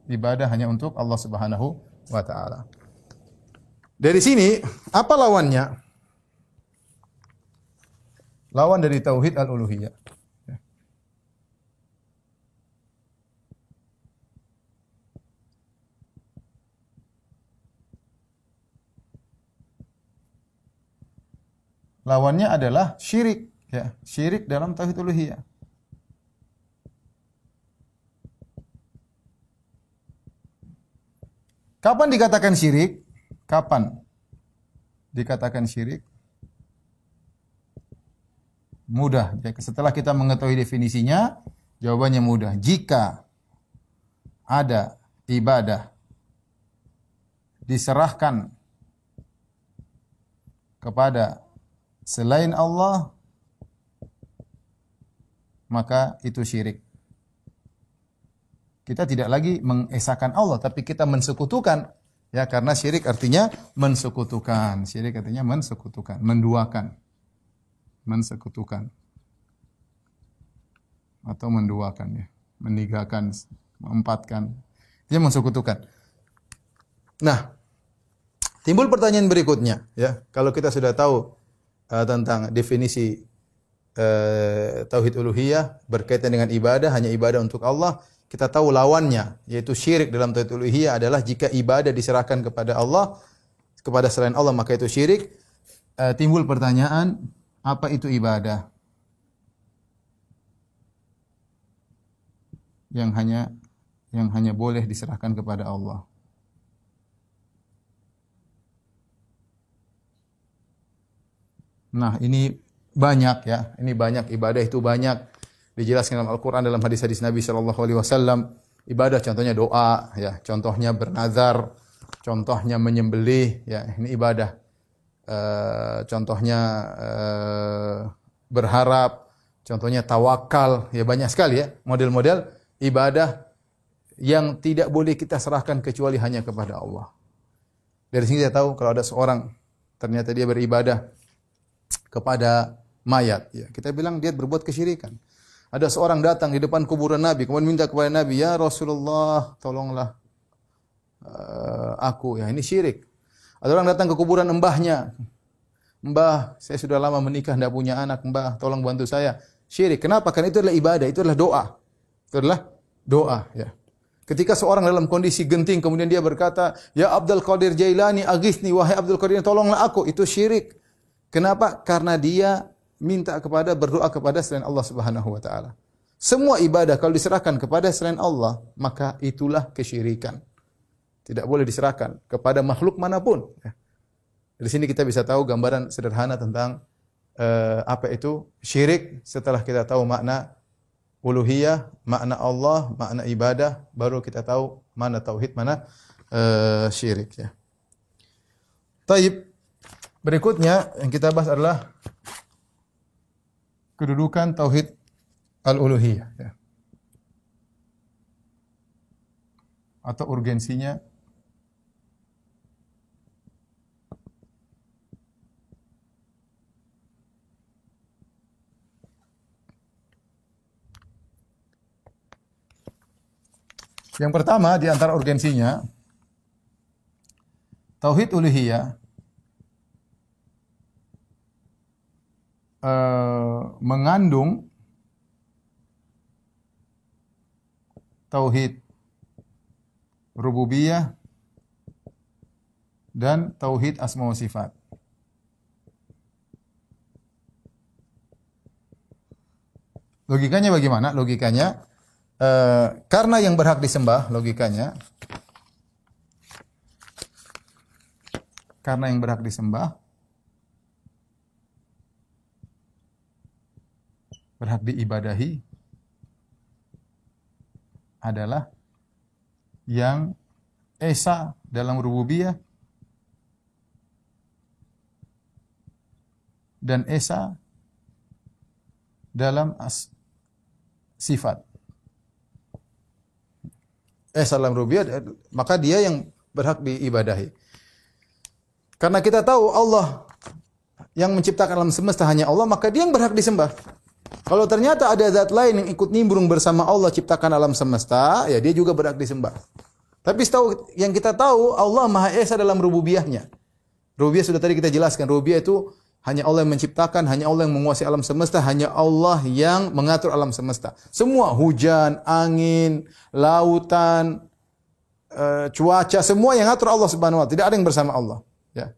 ibadah hanya untuk Allah Subhanahu wa taala. Dari sini, apa lawannya? Lawan dari tauhid al-uluhiyah. Lawannya adalah syirik, ya, syirik dalam tauhid uluhiyah. Kapan dikatakan syirik? Kapan dikatakan syirik? Mudah. Setelah kita mengetahui definisinya, jawabannya mudah. Jika ada ibadah diserahkan kepada selain Allah, maka itu syirik. Kita tidak lagi mengesahkan Allah, tapi kita mensekutukan Ya, karena syirik artinya mensekutukan. Syirik artinya mensekutukan, menduakan. Mensekutukan. Atau menduakan ya. Menigakan, mengempatkan. Dia mensekutukan. Nah, timbul pertanyaan berikutnya ya. Kalau kita sudah tahu uh, tentang definisi uh, tauhid uluhiyah berkaitan dengan ibadah, hanya ibadah untuk Allah, kita tahu lawannya yaitu syirik dalam tauhid uluhiyah adalah jika ibadah diserahkan kepada Allah kepada selain Allah maka itu syirik. E, timbul pertanyaan, apa itu ibadah? Yang hanya yang hanya boleh diserahkan kepada Allah. Nah, ini banyak ya. Ini banyak ibadah itu banyak dijelaskan dalam Al-Qur'an dalam hadis-hadis Nabi sallallahu alaihi wasallam. Ibadah contohnya doa ya, contohnya bernazar, contohnya menyembelih ya, ini ibadah. E, contohnya e, berharap, contohnya tawakal, ya banyak sekali ya model-model ibadah yang tidak boleh kita serahkan kecuali hanya kepada Allah. Dari sini kita tahu kalau ada seorang ternyata dia beribadah kepada mayat, ya kita bilang dia berbuat kesyirikan. Ada seorang datang di depan kuburan Nabi, kemudian minta kepada Nabi, "Ya Rasulullah, tolonglah uh, aku." Ya, ini syirik. Ada orang datang ke kuburan mbahnya. Mbah, saya sudah lama menikah, tidak punya anak. Mbah, tolong bantu saya. Syirik. Kenapa? Karena itu adalah ibadah, itu adalah doa. Itu adalah doa. Ya. Ketika seorang dalam kondisi genting, kemudian dia berkata, Ya Abdul Qadir Jailani, agisni, wahai Abdul Qadir, tolonglah aku. Itu syirik. Kenapa? Karena dia minta kepada berdoa kepada selain Allah Subhanahu wa taala. Semua ibadah kalau diserahkan kepada selain Allah, maka itulah kesyirikan. Tidak boleh diserahkan kepada makhluk mana pun. Ya. Dari sini kita bisa tahu gambaran sederhana tentang uh, apa itu syirik setelah kita tahu makna uluhiyah, makna Allah, makna ibadah, baru kita tahu mana tauhid, mana uh, syirik ya. Taib. Berikutnya yang kita bahas adalah kedudukan tauhid al-uluhiyah ya. Atau urgensinya Yang pertama di antara urgensinya tauhid uluhiyah uh, mengandung tauhid rububiyah dan tauhid asma wa sifat. Logikanya bagaimana? Logikanya uh, karena yang berhak disembah, logikanya karena yang berhak disembah berhak diibadahi adalah yang esa dalam rububiyah dan esa dalam as sifat. Esa dalam rububiyah maka dia yang berhak diibadahi. Karena kita tahu Allah yang menciptakan alam semesta hanya Allah, maka dia yang berhak disembah. Kalau ternyata ada zat lain yang ikut nimbrung bersama Allah ciptakan alam semesta, ya dia juga berhak disembah. Tapi setahu yang kita tahu Allah Maha Esa dalam rububiyahnya. Rububiyah sudah tadi kita jelaskan, rububiyah itu hanya Allah yang menciptakan, hanya Allah yang menguasai alam semesta, hanya Allah yang mengatur alam semesta. Semua hujan, angin, lautan, uh, cuaca, semua yang atur Allah Subhanahu wa taala. Tidak ada yang bersama Allah, ya.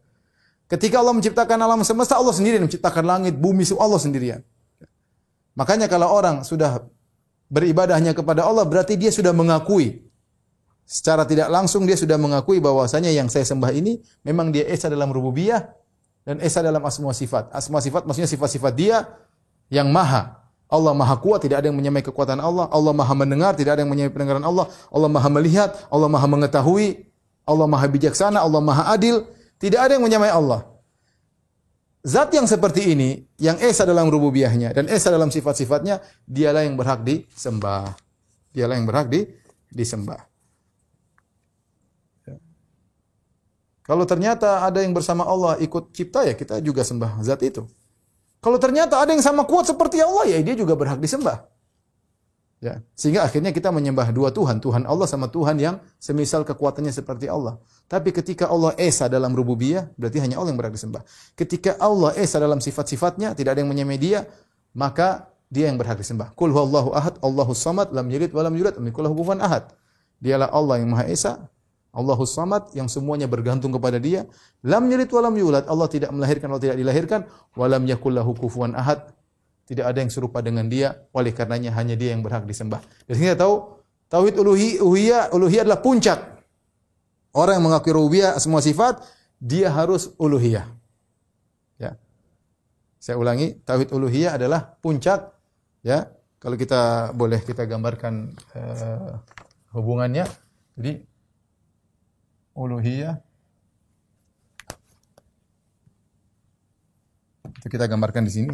Ketika Allah menciptakan alam semesta, Allah sendiri menciptakan langit, bumi, Allah sendirian. Makanya kalau orang sudah beribadahnya kepada Allah, berarti dia sudah mengakui secara tidak langsung dia sudah mengakui bahwasanya yang saya sembah ini memang dia esa dalam rububiyah dan esa dalam asma sifat. Asma sifat maksudnya sifat-sifat dia yang maha. Allah maha kuat, tidak ada yang menyamai kekuatan Allah. Allah maha mendengar, tidak ada yang menyamai pendengaran Allah. Allah maha melihat, Allah maha mengetahui. Allah maha bijaksana, Allah maha adil. Tidak ada yang menyamai Allah. Zat yang seperti ini, yang esa dalam rububiyahnya dan esa dalam sifat-sifatnya, dialah yang berhak disembah. Dialah yang berhak di, disembah. Kalau ternyata ada yang bersama Allah ikut cipta ya kita juga sembah zat itu. Kalau ternyata ada yang sama kuat seperti Allah ya dia juga berhak disembah. Ya, sehingga akhirnya kita menyembah dua Tuhan, Tuhan Allah sama Tuhan yang semisal kekuatannya seperti Allah. Tapi ketika Allah esa dalam rububiyah, berarti hanya Allah yang berhak disembah. Ketika Allah esa dalam sifat-sifatnya, tidak ada yang menyamai dia, maka dia yang berhak disembah. Qul huwallahu ahad, Allahus samad, lam yalid wa lam yulad, yakul lahu ahad. Dialah Allah yang Maha Esa, Allahus Samad yang semuanya bergantung kepada Dia. Lam yalid wa lam yulad. Allah tidak melahirkan atau tidak dilahirkan. Wa lam yakul lahu kufuwan ahad. Tidak ada yang serupa dengan Dia. Oleh karenanya hanya Dia yang berhak disembah. Dari sini kita tahu tauhid uluhi uluhiyah uluhiyah adalah puncak. Orang yang mengakui rububiyah semua sifat, dia harus uluhiyah. Ya. Saya ulangi, tauhid uluhiyah adalah puncak ya. Kalau kita boleh kita gambarkan uh, hubungannya. Jadi uluhiyah kita gambarkan di sini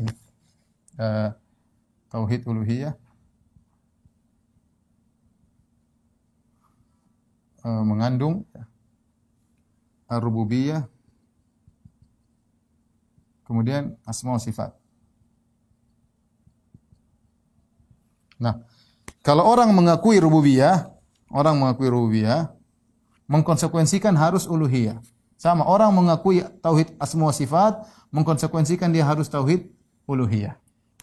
uh, tauhid uluhiyah uh, mengandung ar-rububiyah kemudian asma sifat nah kalau orang mengakui rububiyah orang mengakui rububiyah mengkonsekuensikan harus uluhiyah. Sama orang mengakui tauhid asma sifat, mengkonsekuensikan dia harus tauhid uluhiyah.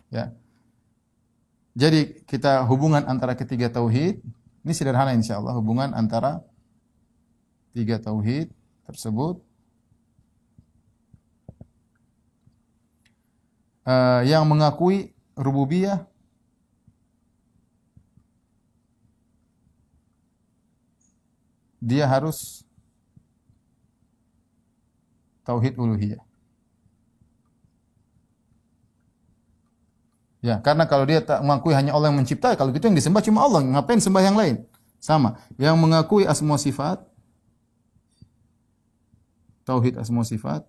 Ya. Jadi kita hubungan antara ketiga tauhid, ini sederhana insyaallah hubungan antara tiga tauhid tersebut uh, yang mengakui rububiyah dia harus tauhid uluhiyah. Ya, karena kalau dia tak mengakui hanya Allah yang mencipta, kalau gitu yang disembah cuma Allah, ngapain sembah yang lain? Sama. Yang mengakui asma sifat, tauhid asma sifat,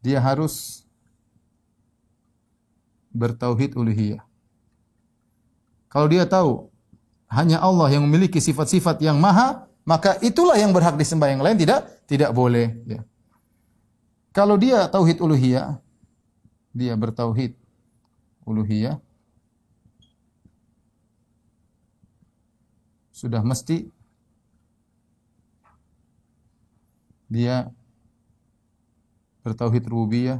dia harus bertauhid uluhiyah. Kalau dia tahu hanya Allah yang memiliki sifat-sifat yang maha, maka itulah yang berhak disembah yang lain tidak tidak boleh. Ya. Kalau dia tauhid uluhiyah, dia bertauhid uluhiyah sudah mesti dia bertauhid rububiyah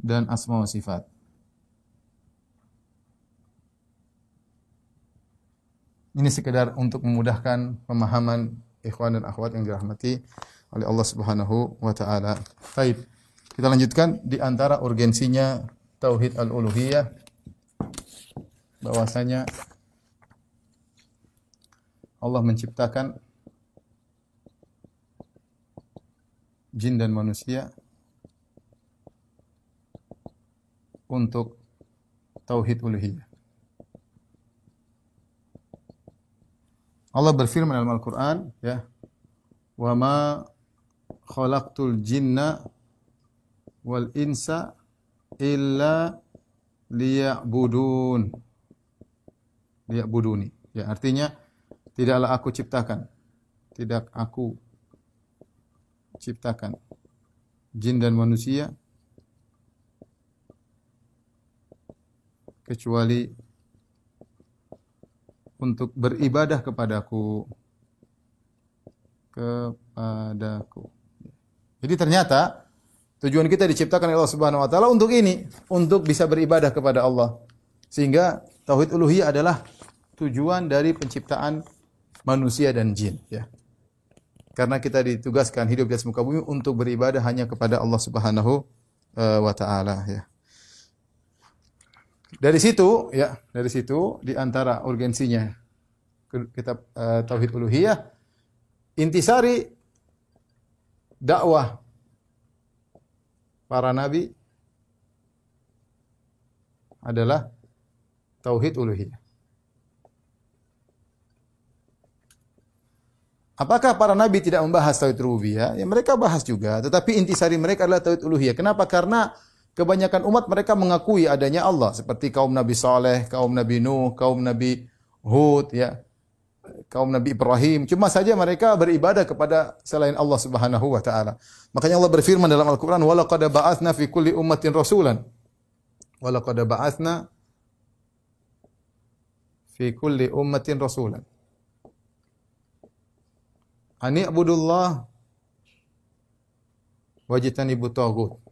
dan asma wa sifat. Ini sekedar untuk memudahkan pemahaman ikhwan dan akhwat yang dirahmati oleh Allah Subhanahu wa taala. Baik. Kita lanjutkan di antara urgensinya tauhid al-uluhiyah bahwasanya Allah menciptakan jin dan manusia untuk tauhid uluhiyah. Allah berfirman dalam Al-Qur'an ya, "Wa ma khalaqtul jinna wal insa illa liya'budun." Liya'buduni. Ya, artinya tidaklah aku ciptakan, tidak aku ciptakan jin dan manusia kecuali untuk beribadah kepadaku kepadaku. Jadi ternyata tujuan kita diciptakan oleh Allah Subhanahu wa taala untuk ini, untuk bisa beribadah kepada Allah. Sehingga tauhid uluhiyah adalah tujuan dari penciptaan manusia dan jin, ya. Karena kita ditugaskan hidup di atas muka bumi untuk beribadah hanya kepada Allah Subhanahu eh, wa taala, ya. Dari situ ya, dari situ di antara urgensinya kitab uh, tauhid uluhiyah intisari dakwah para nabi adalah tauhid uluhiyah. Apakah para nabi tidak membahas tauhid rububiyah? Ya mereka bahas juga, tetapi intisari mereka adalah tauhid uluhiyah. Kenapa? Karena kebanyakan umat mereka mengakui adanya Allah seperti kaum Nabi Saleh, kaum Nabi Nuh, kaum Nabi Hud ya. Kaum Nabi Ibrahim cuma saja mereka beribadah kepada selain Allah Subhanahu wa taala. Makanya Allah berfirman dalam Al-Qur'an, "Wa laqad ba'atsna fi kulli ummatin rasulan." Wa laqad ba'atsna fi kulli ummatin rasulan. Ani abudullah wajtanibu taghut.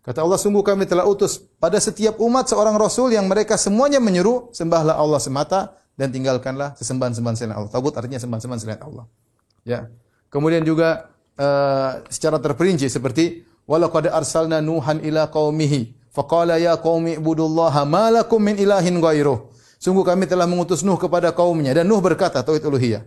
Kata Allah, sungguh kami telah utus pada setiap umat seorang rasul yang mereka semuanya menyeru sembahlah Allah semata dan tinggalkanlah sesembahan-sembahan selain Allah. Tagut artinya sembahan-sembahan selain Allah. Ya. Kemudian juga uh, secara terperinci seperti walaqad arsalna nuhan ila qaumihi faqala ya qaumi ibudullaha ma lakum min ilahin ghairuh. Sungguh kami telah mengutus Nuh kepada kaumnya dan Nuh berkata tauhid uluhiyah.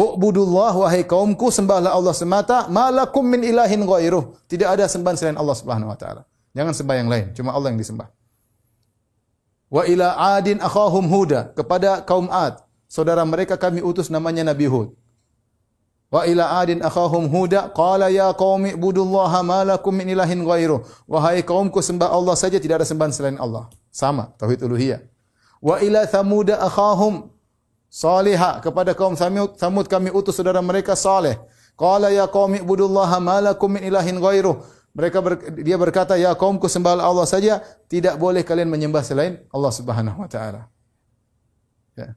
Ubudullah wahai kaumku sembahlah Allah semata, malakum min ilahin ghairuh. Tidak ada sembahan selain Allah Subhanahu wa taala. Jangan sembah yang lain, cuma Allah yang disembah. Wa ila adin akhahum huda, kepada kaum Ad, saudara mereka kami utus namanya Nabi Hud. Wa ila adin akhahum huda, qala ya qaumi ibudullaha ma lakum min ilahin ghairuh. Wahai kaumku sembah Allah saja, tidak ada sembahan selain Allah. Sama, tauhid uluhiyah. Wa ila thamuda akhahum Salihah kepada kaum Samud, Samud kami utus saudara mereka Saleh. Qala ya qaumi ibudullaha ma lakum min ilahin ghairuh. Mereka ber, dia berkata, "Ya kaumku sembahlah Allah saja, tidak boleh kalian menyembah selain Allah Subhanahu wa taala." Ya.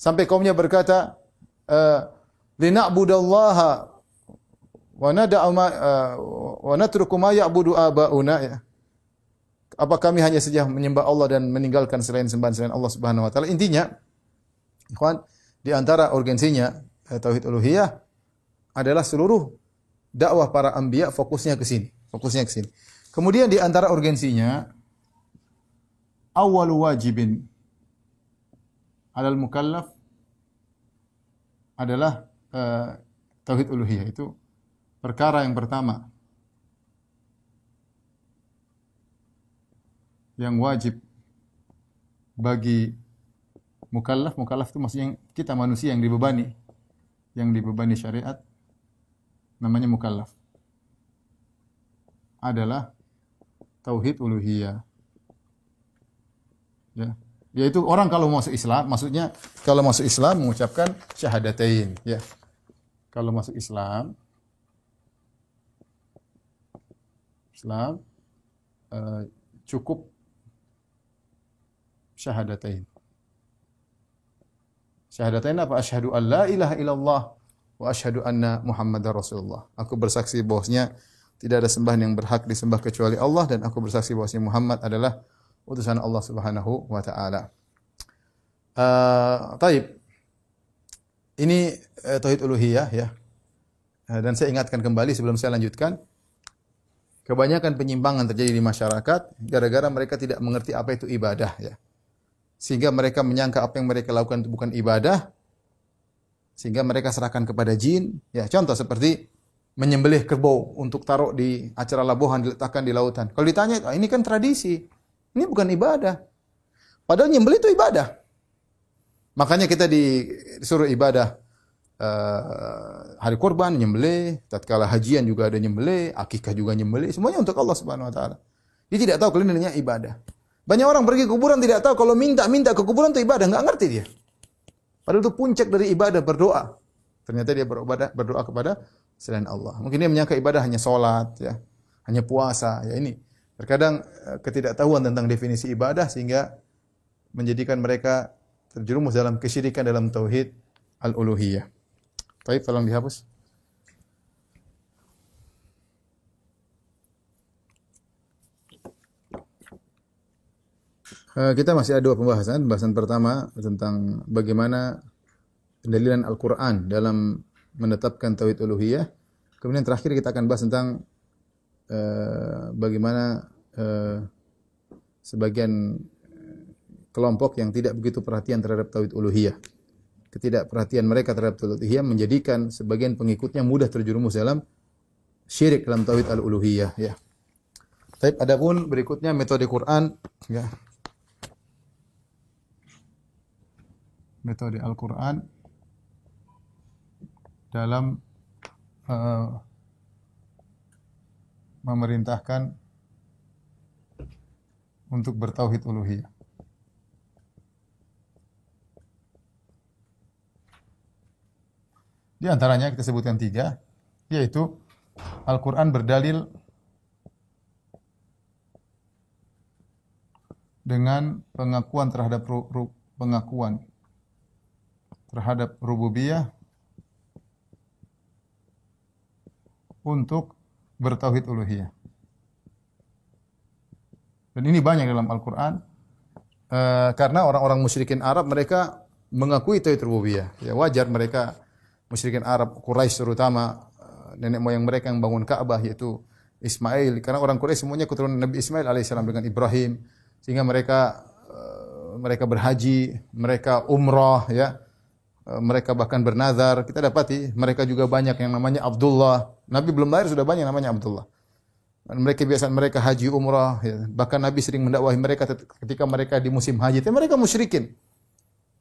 Sampai kaumnya berkata, uh, "Lina'budallaha wa nada'u ma uh, wa natruku ma ya'budu abauna." Ya. Apa kami hanya saja menyembah Allah dan meninggalkan selain sembahan selain Allah Subhanahu wa taala? Intinya, Ikhwan, di antara urgensinya eh, tauhid uluhiyah adalah seluruh dakwah para anbiya fokusnya ke sini, fokusnya ke sini. Kemudian di antara urgensinya awal wajibin alal mukallaf adalah uh, tauhid uluhiyah itu perkara yang pertama yang wajib bagi mukallaf, mukallaf itu maksudnya kita manusia yang dibebani, yang dibebani syariat, namanya mukallaf. Adalah tauhid uluhiyah. Ya. Yaitu orang kalau masuk Islam, maksudnya kalau masuk Islam mengucapkan syahadatain, ya. Kalau masuk Islam Islam uh, cukup syahadatain. Syahadatain apa? Asyhadu an la ilaha illallah wa asyhadu anna Muhammadar Rasulullah. Aku bersaksi bahwasanya tidak ada sembahan yang berhak disembah kecuali Allah dan aku bersaksi bahwasanya Muhammad adalah utusan Allah Subhanahu wa taala. Uh, taib. Ini uh, tauhid uluhiyah ya. Uh, dan saya ingatkan kembali sebelum saya lanjutkan kebanyakan penyimpangan terjadi di masyarakat gara-gara mereka tidak mengerti apa itu ibadah ya sehingga mereka menyangka apa yang mereka lakukan itu bukan ibadah. Sehingga mereka serahkan kepada jin. Ya contoh seperti menyembelih kerbau untuk taruh di acara labuhan diletakkan di lautan. Kalau ditanya ah, ini kan tradisi. Ini bukan ibadah. Padahal nyembelih itu ibadah. Makanya kita disuruh ibadah uh, hari kurban nyembelih. Tatkala hajian juga ada nyembelih. Akikah juga nyembelih. Semuanya untuk Allah Subhanahu wa taala. Dia tidak tahu ini ibadah banyak orang pergi kuburan tidak tahu kalau minta-minta ke kuburan itu ibadah, nggak ngerti dia. Padahal itu puncak dari ibadah berdoa. Ternyata dia berdoa, berdoa kepada selain Allah. Mungkin dia menyangka ibadah hanya sholat, ya, hanya puasa. Ya ini terkadang eh, ketidaktahuan tentang definisi ibadah sehingga menjadikan mereka terjerumus dalam kesyirikan dalam tauhid al-uluhiyah. Baik, tolong dihapus. Kita masih ada dua pembahasan. Pembahasan pertama tentang bagaimana pendalilan Al-Quran dalam menetapkan tauhid uluhiyah. Kemudian terakhir kita akan bahas tentang uh, bagaimana uh, sebagian kelompok yang tidak begitu perhatian terhadap tauhid uluhiyah. Ketidakperhatian mereka terhadap tauhid uluhiyah menjadikan sebagian pengikutnya mudah terjerumus dalam syirik dalam tauhid al-uluhiyah ya. Tapi adapun berikutnya metode Quran ya. Metode Al-Quran dalam uh, memerintahkan untuk bertauhid uluhiyah. Di antaranya kita sebutkan tiga, yaitu Al-Quran berdalil dengan pengakuan terhadap pengakuan terhadap rububiyah untuk bertauhid uluhiyah. Dan ini banyak dalam Al-Qur'an uh, karena orang-orang musyrikin Arab mereka mengakui tauhid rububiyah. Ya wajar mereka musyrikin Arab Quraisy terutama uh, nenek moyang mereka yang bangun Ka'bah yaitu Ismail karena orang Quraisy semuanya keturunan Nabi Ismail alaihissalam dengan Ibrahim sehingga mereka uh, mereka berhaji, mereka umrah ya Eh, mereka bahkan bernazar. Kita dapati mereka juga banyak yang namanya Abdullah. Nabi belum lahir sudah banyak namanya Abdullah. Dan mereka biasa mereka haji umrah. Ya. Bahkan Nabi sering mendakwahi mereka ketika mereka di musim haji. Tapi mereka musyrikin.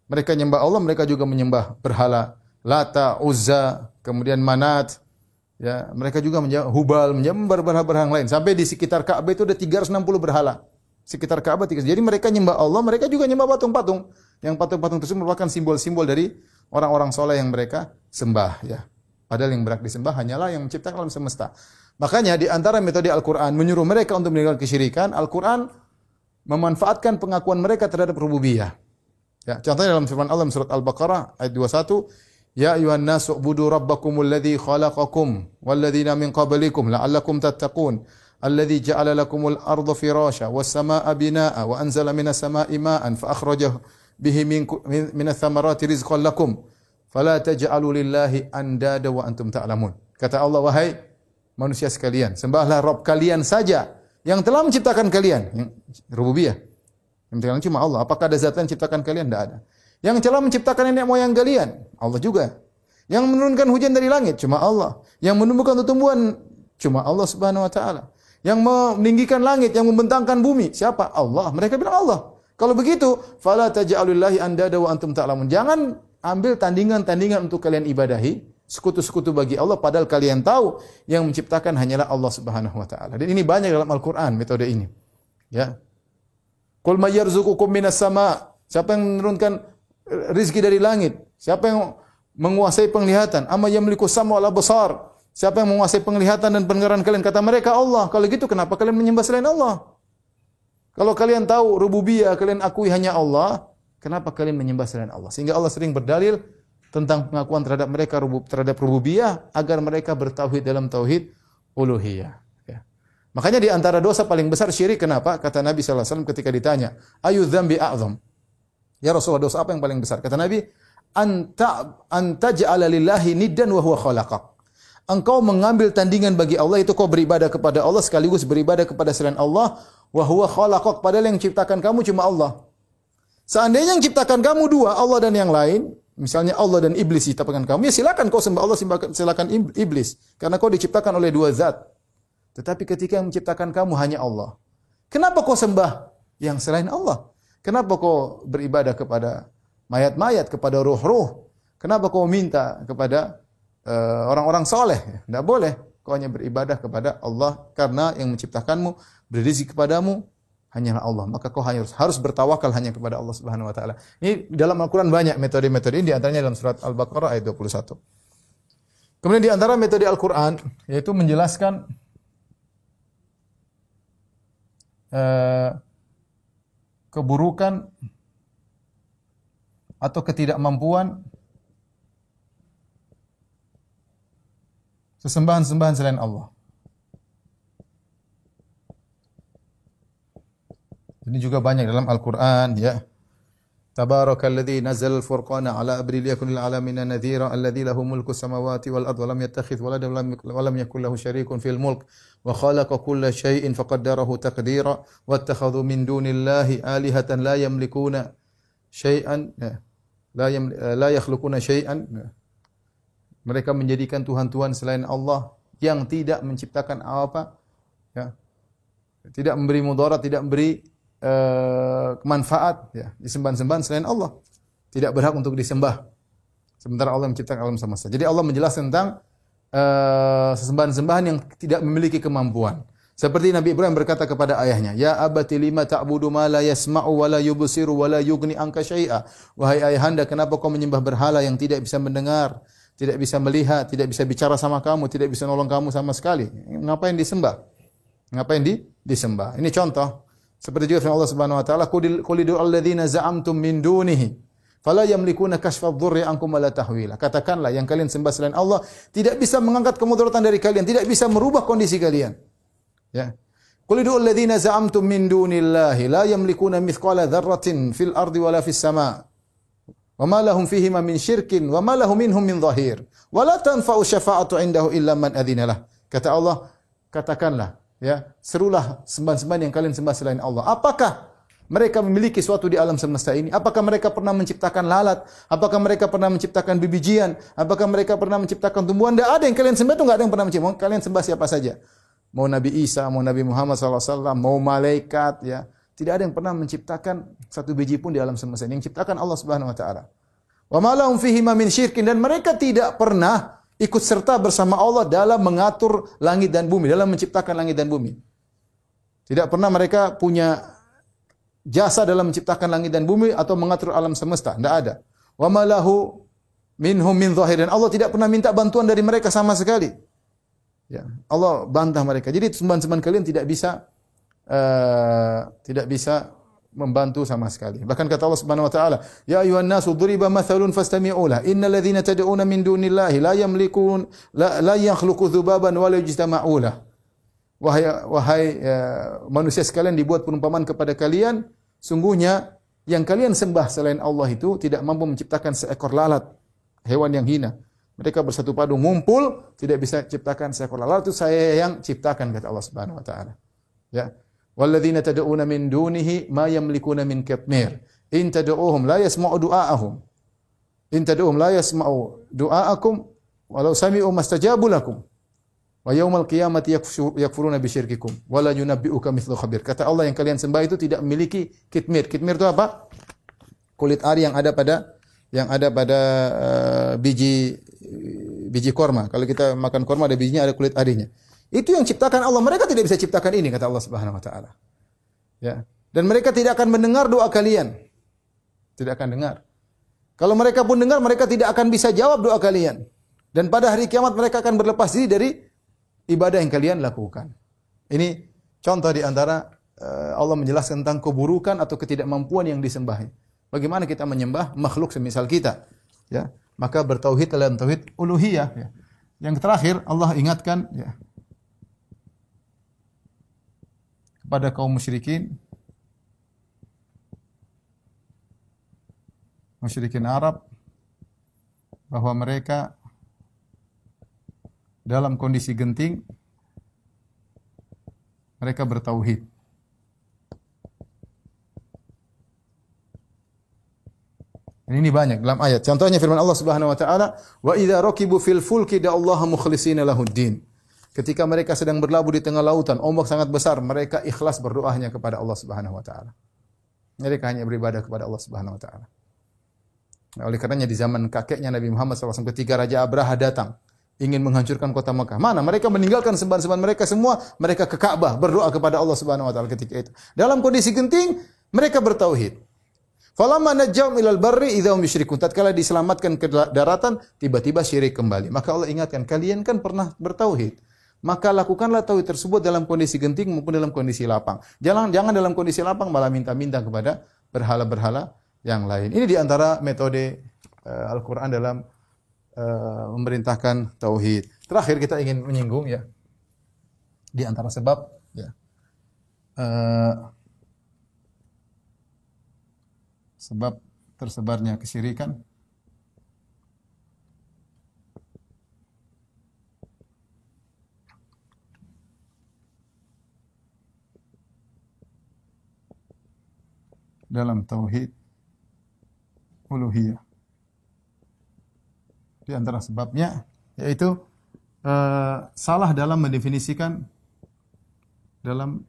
Mereka menyembah Allah, mereka juga menyembah berhala. Lata, Uzza, kemudian Manat. Ya, mereka juga menyembah Hubal, menyembah berhala-berhala lain. Sampai di sekitar Ka'bah itu ada 360 berhala. Sekitar Ka'bah. Jadi mereka menyembah Allah, mereka juga menyembah patung-patung. Yang patung-patung tersebut merupakan simbol-simbol dari orang-orang soleh yang mereka sembah ya. Padahal yang berhak disembah hanyalah yang menciptakan alam semesta. Makanya di antara metode Al-Quran menyuruh mereka untuk meninggalkan kesyirikan, Al-Quran memanfaatkan pengakuan mereka terhadap rububiyah. Ya, contohnya dalam firman Allah surat Al-Baqarah ayat 21, Ya ayuhan nasu budu rabbakumul ladzi khalaqakum walladzina min qablikum la'allakum tattaqun. Alladzi ja'ala lakumul arda firasha was samaa'a binaa'a wa anzala minas samaa'i ma'an fa akhrajahu bihi min min thamarati rizqan lakum fala taj'alu lillahi andada wa antum ta'lamun. Kata Allah wahai manusia sekalian, sembahlah Rabb kalian saja yang telah menciptakan kalian, yang rububiyah. Yang menciptakan cuma Allah. Apakah ada zat lain menciptakan kalian? Tidak ada. Yang telah menciptakan nenek moyang kalian, Allah juga. Yang menurunkan hujan dari langit cuma Allah. Yang menumbuhkan tumbuhan cuma Allah Subhanahu wa taala. Yang meninggikan langit, yang membentangkan bumi, siapa? Allah. Mereka bilang Allah. Kalau begitu, fala taj'alulillahi andada wa antum ta'lamun. Jangan ambil tandingan-tandingan untuk kalian ibadahi, sekutu-sekutu bagi Allah padahal kalian tahu yang menciptakan hanyalah Allah Subhanahu wa taala. Dan ini banyak dalam Al-Qur'an metode ini. Ya. Qul may yarzuqukum minas sama? Siapa yang menurunkan rizki dari langit? Siapa yang menguasai penglihatan? Amma yamliku sam'a wal absar? Siapa yang menguasai penglihatan dan pendengaran kalian? Kata mereka Allah. Kalau gitu kenapa kalian menyembah selain Allah? Kalau kalian tahu rububiyah, kalian akui hanya Allah, kenapa kalian menyembah selain Allah? Sehingga Allah sering berdalil tentang pengakuan terhadap mereka terhadap rububiyah agar mereka bertauhid dalam tauhid uluhiyah. Ya. Makanya di antara dosa paling besar syirik kenapa? Kata Nabi sallallahu alaihi wasallam ketika ditanya, "Ayu dzambi a'zam?" Ya Rasulullah, dosa apa yang paling besar? Kata Nabi, "Anta anta ja'ala lillahi niddan wa huwa khalaqak." Engkau mengambil tandingan bagi Allah itu kau beribadah kepada Allah sekaligus beribadah kepada selain Allah wa huwa khalaqak padahal yang menciptakan kamu cuma Allah. Seandainya yang ciptakan kamu dua, Allah dan yang lain, misalnya Allah dan iblis diciptakan kamu, ya silakan kau sembah Allah, silakan iblis. Karena kau diciptakan oleh dua zat. Tetapi ketika yang menciptakan kamu hanya Allah. Kenapa kau sembah yang selain Allah? Kenapa kau beribadah kepada mayat-mayat, kepada ruh-ruh? Kenapa kau minta kepada uh, orang-orang soleh? Tidak boleh. Kau hanya beribadah kepada Allah karena yang menciptakanmu, berizki kepadamu, hanyalah Allah. Maka kau harus harus bertawakal hanya kepada Allah Subhanahu wa taala. Ini dalam Al-Qur'an banyak metode-metode ini di antaranya dalam surat Al-Baqarah ayat 21. Kemudian di antara metode Al-Qur'an yaitu menjelaskan uh, keburukan atau ketidakmampuan sesembahan-sembahan selain Allah. Ini juga banyak dalam Al-Qur'an ya. Tabarakalladzi nazzal al-furqana ala abdi liyakun lil alamin nadhira alladzi lahu mulku samawati wal ardi wa lam yattakhidh waladan wa lam yakul lahu syarikun fil mulk wa khalaqa kulla syai'in faqaddarahu taqdira wattakhadhu min dunillahi alihatan la yamlikuna syai'an ya. la yam, la yakhluquna syai'an ya. Mereka menjadikan tuhan-tuhan selain Allah yang tidak menciptakan apa ya tidak memberi mudarat tidak memberi uh, manfaat ya disembah-sembahan selain Allah. Tidak berhak untuk disembah. Sementara Allah menciptakan alam semesta. Jadi Allah menjelaskan tentang uh, sesembahan-sembahan yang tidak memiliki kemampuan. Seperti Nabi Ibrahim berkata kepada ayahnya, "Ya abati lima ta'budu ma la yasma'u wa la yubsiru wa la syai'a." Wahai ayahanda, kenapa kau menyembah berhala yang tidak bisa mendengar, tidak bisa melihat, tidak bisa bicara sama kamu, tidak bisa nolong kamu sama sekali? Ngapain disembah? Ngapain di disembah? Ini contoh seperti juga firman Allah Subhanahu wa taala, "Qul lidu alladzina za'amtum min dunihi fala yamlikuna kashfa dhurri ankum wala tahwila." Katakanlah yang kalian sembah selain Allah tidak bisa mengangkat kemudaratan dari kalian, tidak bisa merubah kondisi kalian. Ya. Qul lidu alladzina za'amtum min dunillahi la yamlikuna mithqala dzarratin fil ardi wala fis sama'. Wa ma lahum fihi min syirkin wa ma lahum minhum min dhahir. Wa la tanfa'u syafa'atu indahu illa man adzina lah. Kata Allah, katakanlah Ya, serulah sembahan-sembahan yang kalian sembah selain Allah. Apakah mereka memiliki suatu di alam semesta ini? Apakah mereka pernah menciptakan lalat? Apakah mereka pernah menciptakan bibijian? Apakah mereka pernah menciptakan tumbuhan? Tidak ada yang kalian sembah itu tidak ada yang pernah menciptakan. Kalian sembah siapa saja. Mau Nabi Isa, mau Nabi Muhammad SAW, mau malaikat, ya. Tidak ada yang pernah menciptakan satu biji pun di alam semesta ini. Yang ciptakan Allah Subhanahu Wa Taala. Wa malahum fihi min syirkin dan mereka tidak pernah ikut serta bersama Allah dalam mengatur langit dan bumi, dalam menciptakan langit dan bumi. Tidak pernah mereka punya jasa dalam menciptakan langit dan bumi atau mengatur alam semesta, tidak ada. Wa malahu minhum min zahir dan Allah tidak pernah minta bantuan dari mereka sama sekali. Ya, Allah bantah mereka. Jadi sembahan-sembahan kalian tidak bisa uh, tidak bisa membantu sama sekali. Bahkan kata Allah Subhanahu wa taala, "Ya ayuhan nasu duriba mathalun fastami'u lah. Innal ladzina tad'una min dunillahi la yamlikun la, la yakhluqu dzubaban wa la yajtama'u lah." Wahai wahai ya, manusia sekalian dibuat perumpamaan kepada kalian, sungguhnya yang kalian sembah selain Allah itu tidak mampu menciptakan seekor lalat, hewan yang hina. Mereka bersatu padu ngumpul, tidak bisa ciptakan seekor lalat itu saya yang ciptakan kata Allah Subhanahu wa taala. Ya. Min dunihi ma yamlikuna min qitmir. In tad'uhum la yasma'u du'aahum. In tad'uhum la yasma'u du'aakum walau sami'u mastajabu lakum. Wa yaumal qiyamati yakfuruna bi syirkikum wa la yunabbi'uka mithlu khabir. Kata Allah yang kalian sembah itu tidak memiliki kitmir. Kitmir itu apa? Kulit ari yang ada pada yang ada pada uh, biji biji korma. Kalau kita makan korma ada bijinya, ada kulit arinya. Itu yang ciptakan Allah. Mereka tidak bisa ciptakan ini kata Allah Subhanahu wa taala. Ya. Dan mereka tidak akan mendengar doa kalian. Tidak akan dengar. Kalau mereka pun dengar, mereka tidak akan bisa jawab doa kalian. Dan pada hari kiamat mereka akan berlepas diri dari ibadah yang kalian lakukan. Ini contoh di antara eh, Allah menjelaskan tentang keburukan atau ketidakmampuan yang disembahnya. Bagaimana kita menyembah makhluk semisal kita? Ya, maka bertauhid dalam tauhid uluhiyah. Ya. Yang terakhir Allah ingatkan ya, kepada kaum musyrikin musyrikin Arab bahwa mereka dalam kondisi genting mereka bertauhid. Ini banyak dalam ayat. Contohnya firman Allah Subhanahu wa taala, "Wa idza rakibu fil fulki da'allaha mukhlishina lahuddin." Ketika mereka sedang berlabuh di tengah lautan, ombak sangat besar, mereka ikhlas berdoanya kepada Allah Subhanahu wa taala. Mereka hanya beribadah kepada Allah Subhanahu wa taala. Nah, oleh karenanya di zaman kakeknya Nabi Muhammad SAW ketika Raja Abraha datang ingin menghancurkan kota Mekah. Mana? Mereka meninggalkan sembahan-sembahan mereka semua, mereka ke Ka'bah berdoa kepada Allah Subhanahu wa taala ketika itu. Dalam kondisi genting, mereka bertauhid. Falamma najjahum ilal barri idza hum yusyrikun. Tatkala diselamatkan ke daratan, tiba-tiba syirik kembali. Maka Allah ingatkan, kalian kan pernah bertauhid. Maka lakukanlah tauhid tersebut dalam kondisi genting maupun dalam kondisi lapang. Jangan jangan dalam kondisi lapang malah minta-minta kepada berhala-berhala yang lain. Ini di antara metode uh, Al-Quran dalam uh, memerintahkan tauhid. Terakhir kita ingin menyinggung ya di antara sebab ya uh, sebab tersebarnya kesyirikan dalam tauhid uluhiyah. Di antara sebabnya yaitu uh, salah dalam mendefinisikan dalam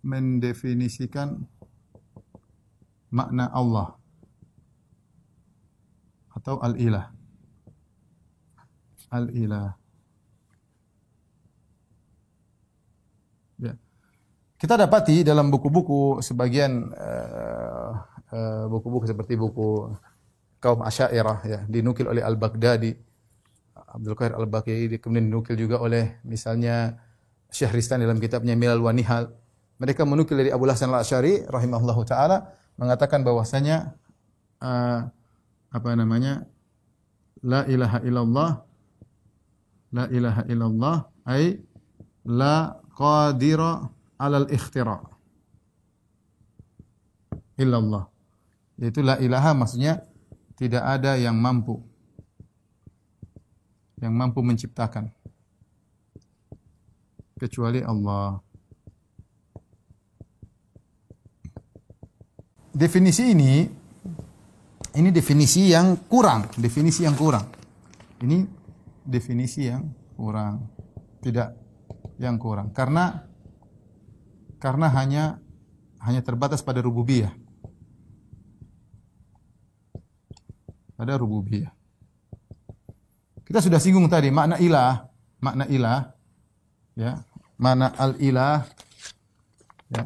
mendefinisikan makna Allah atau al-ilah. Al-ilah. Ya. Kita dapati dalam buku-buku sebagian Eh, buku-buku seperti buku kaum Asy'ariyah ya dinukil oleh Al-Baghdadi. Abdul Qadir Al-Baghdadi kemudian dinukil juga oleh misalnya Syahristan dalam kitabnya Milal wa Nihal. Mereka menukil dari Abu Hasan Al-Asy'ari rahimahullahu taala mengatakan bahwasanya uh, apa namanya la ilaha illallah la ilaha illallah ay la qadira alal ikhtira illallah yaitu la ilaha maksudnya tidak ada yang mampu yang mampu menciptakan kecuali Allah. Definisi ini ini definisi yang kurang, definisi yang kurang. Ini definisi yang kurang. Tidak yang kurang. Karena karena hanya hanya terbatas pada rububiyah. Pada rububiyah. Kita sudah singgung tadi makna ilah, makna ilah ya, makna al-ilah ya.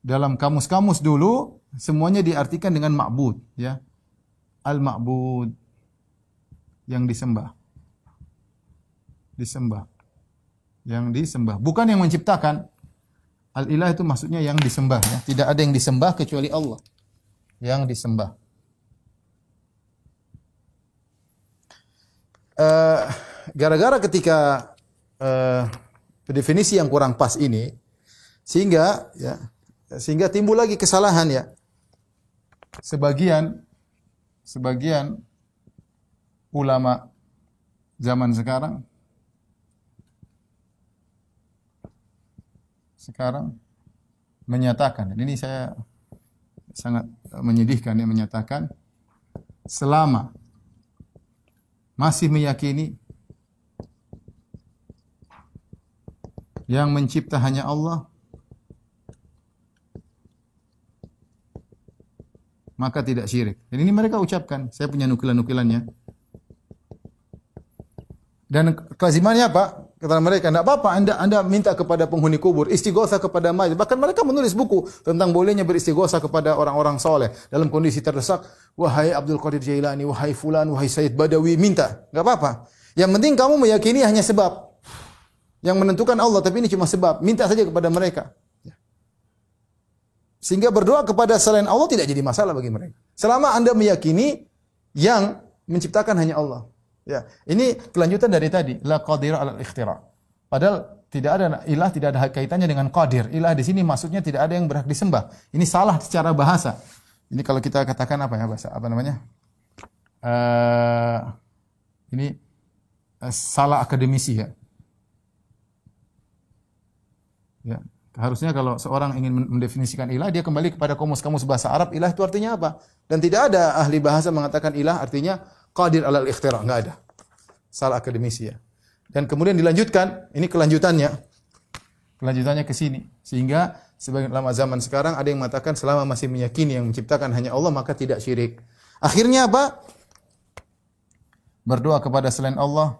Dalam kamus-kamus dulu semuanya diartikan dengan ma'bud ya. Al-ma'bud yang disembah. Disembah. Yang disembah, bukan yang menciptakan. Al-ilah itu maksudnya yang disembah ya. Tidak ada yang disembah kecuali Allah. Yang disembah. Gara-gara uh, ketika uh, definisi yang kurang pas ini sehingga ya sehingga timbul lagi kesalahan ya. Sebagian sebagian ulama zaman sekarang sekarang menyatakan ini saya sangat menyedihkan ya menyatakan selama masih meyakini yang mencipta hanya Allah, maka tidak syirik. Dan ini mereka ucapkan. Saya punya nukilan-nukilannya. Dan kelazimannya apa? Kata mereka, tidak apa-apa anda, anda minta kepada penghuni kubur, istighosa kepada mayat. Bahkan mereka menulis buku tentang bolehnya beristighosa kepada orang-orang soleh. Dalam kondisi terdesak, wahai Abdul Qadir Jailani, wahai Fulan, wahai Sayyid Badawi, minta. Tidak apa-apa. Yang penting kamu meyakini hanya sebab. Yang menentukan Allah, tapi ini cuma sebab. Minta saja kepada mereka. Ya. Sehingga berdoa kepada selain Allah tidak jadi masalah bagi mereka. Selama Anda meyakini yang menciptakan hanya Allah. Ya, ini kelanjutan dari tadi, la qadir al ikhtira. Padahal tidak ada ilah tidak ada kaitannya dengan qadir. Ilah di sini maksudnya tidak ada yang berhak disembah. Ini salah secara bahasa. Ini kalau kita katakan apa ya bahasa apa namanya? Uh, ini uh, salah akademisi ya. Ya, harusnya kalau seorang ingin mendefinisikan ilah dia kembali kepada kamus-kamus bahasa Arab ilah itu artinya apa? Dan tidak ada ahli bahasa mengatakan ilah artinya qadir alal ikhtira, enggak ada. Salah akademisi ya. Dan kemudian dilanjutkan, ini kelanjutannya. Kelanjutannya ke sini. Sehingga sebagian ulama zaman sekarang ada yang mengatakan selama masih meyakini yang menciptakan hanya Allah maka tidak syirik. Akhirnya apa? Berdoa kepada selain Allah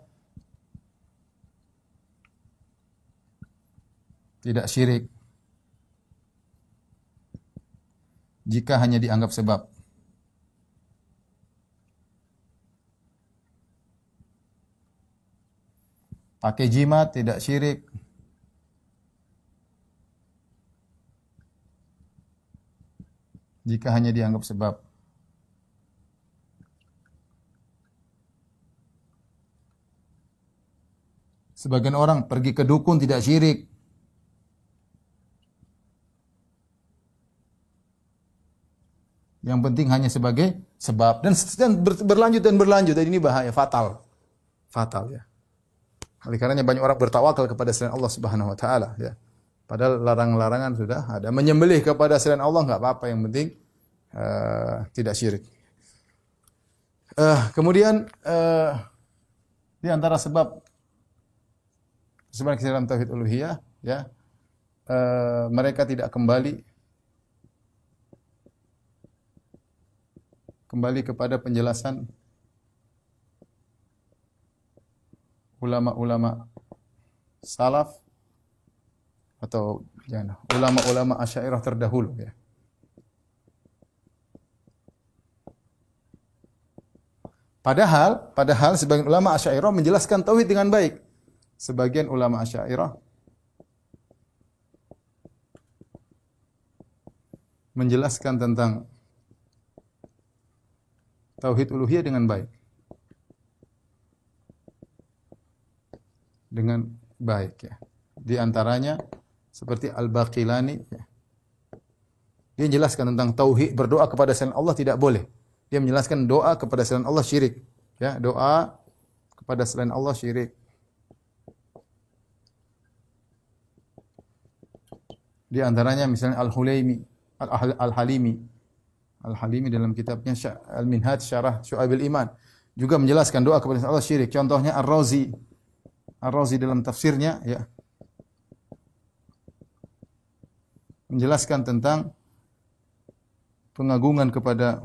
tidak syirik jika hanya dianggap sebab. Pakai jimat tidak syirik. Jika hanya dianggap sebab. Sebagian orang pergi ke dukun tidak syirik. Yang penting hanya sebagai sebab dan, dan berlanjut dan berlanjut dan ini bahaya fatal. Fatal ya. Oleh karenanya banyak orang bertawakal kepada selain Allah Subhanahu wa taala ya. Padahal larang-larangan sudah ada. Menyembelih kepada selain Allah enggak apa-apa, yang penting uh, tidak syirik. Uh, kemudian uh, di antara sebab sebenarnya dalam tauhid uluhiyah ya uh, mereka tidak kembali kembali kepada penjelasan ulama-ulama salaf atau jangan ulama-ulama asyairah terdahulu ya. Padahal, padahal sebagian ulama asyairah menjelaskan tauhid dengan baik. Sebagian ulama asyairah menjelaskan tentang tauhid uluhiyah dengan baik. Dengan baik ya. Di antaranya seperti Al-Baqilani ya. Dia menjelaskan tentang tauhid berdoa kepada selain Allah tidak boleh. Dia menjelaskan doa kepada selain Allah syirik. Ya, doa kepada selain Allah syirik. Di antaranya misalnya Al-Hulaimi, Al-Halimi, Al-Halimi dalam kitabnya Al-Minhaj Syarah Syu'abil Iman juga menjelaskan doa kepada Allah syirik. Contohnya Ar-Razi. Ar-Razi dalam tafsirnya ya. Menjelaskan tentang pengagungan kepada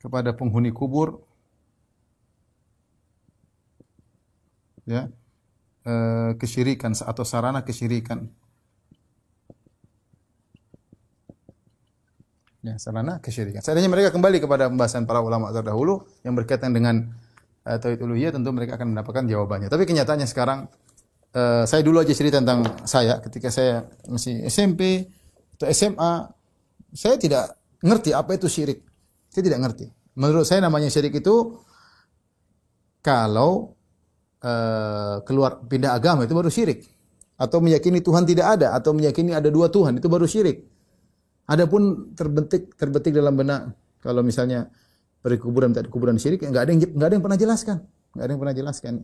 kepada penghuni kubur. Ya. Eh, kesyirikan atau sarana kesyirikan. Ya, sarana kesyirikan. Seandainya mereka kembali kepada pembahasan para ulama terdahulu yang berkaitan dengan uh, tauhid uluhiyah tentu mereka akan mendapatkan jawabannya. Tapi kenyataannya sekarang uh, saya dulu aja cerita tentang saya ketika saya masih SMP atau SMA saya tidak ngerti apa itu syirik. Saya tidak ngerti. Menurut saya namanya syirik itu kalau uh, keluar pindah agama itu baru syirik. Atau meyakini Tuhan tidak ada atau meyakini ada dua Tuhan itu baru syirik. Adapun terbentik terbetik dalam benak kalau misalnya pergi kuburan kuburan syirik enggak ada yang enggak ada yang pernah jelaskan. Enggak ada yang pernah jelaskan.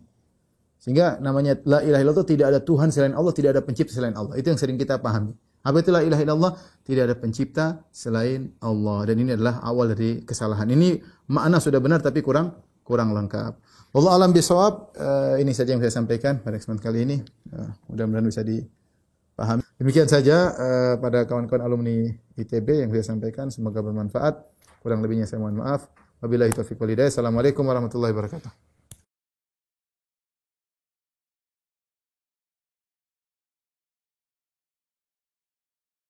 Sehingga namanya la ilaha illallah tidak ada Tuhan selain Allah, tidak ada pencipta selain Allah. Itu yang sering kita pahami. Apa itu la ilaha illallah? Tidak ada pencipta selain Allah. Dan ini adalah awal dari kesalahan. Ini makna sudah benar tapi kurang kurang lengkap. Allah alam bisawab. Uh, ini saja yang saya sampaikan pada kesempatan kali ini. Uh, mudah-mudahan bisa di paham. Demikian saja uh, pada kawan-kawan alumni ITB yang saya sampaikan. Semoga bermanfaat. Kurang lebihnya saya mohon maaf. Wabillahi taufiq walhidayah. Assalamualaikum warahmatullahi wabarakatuh.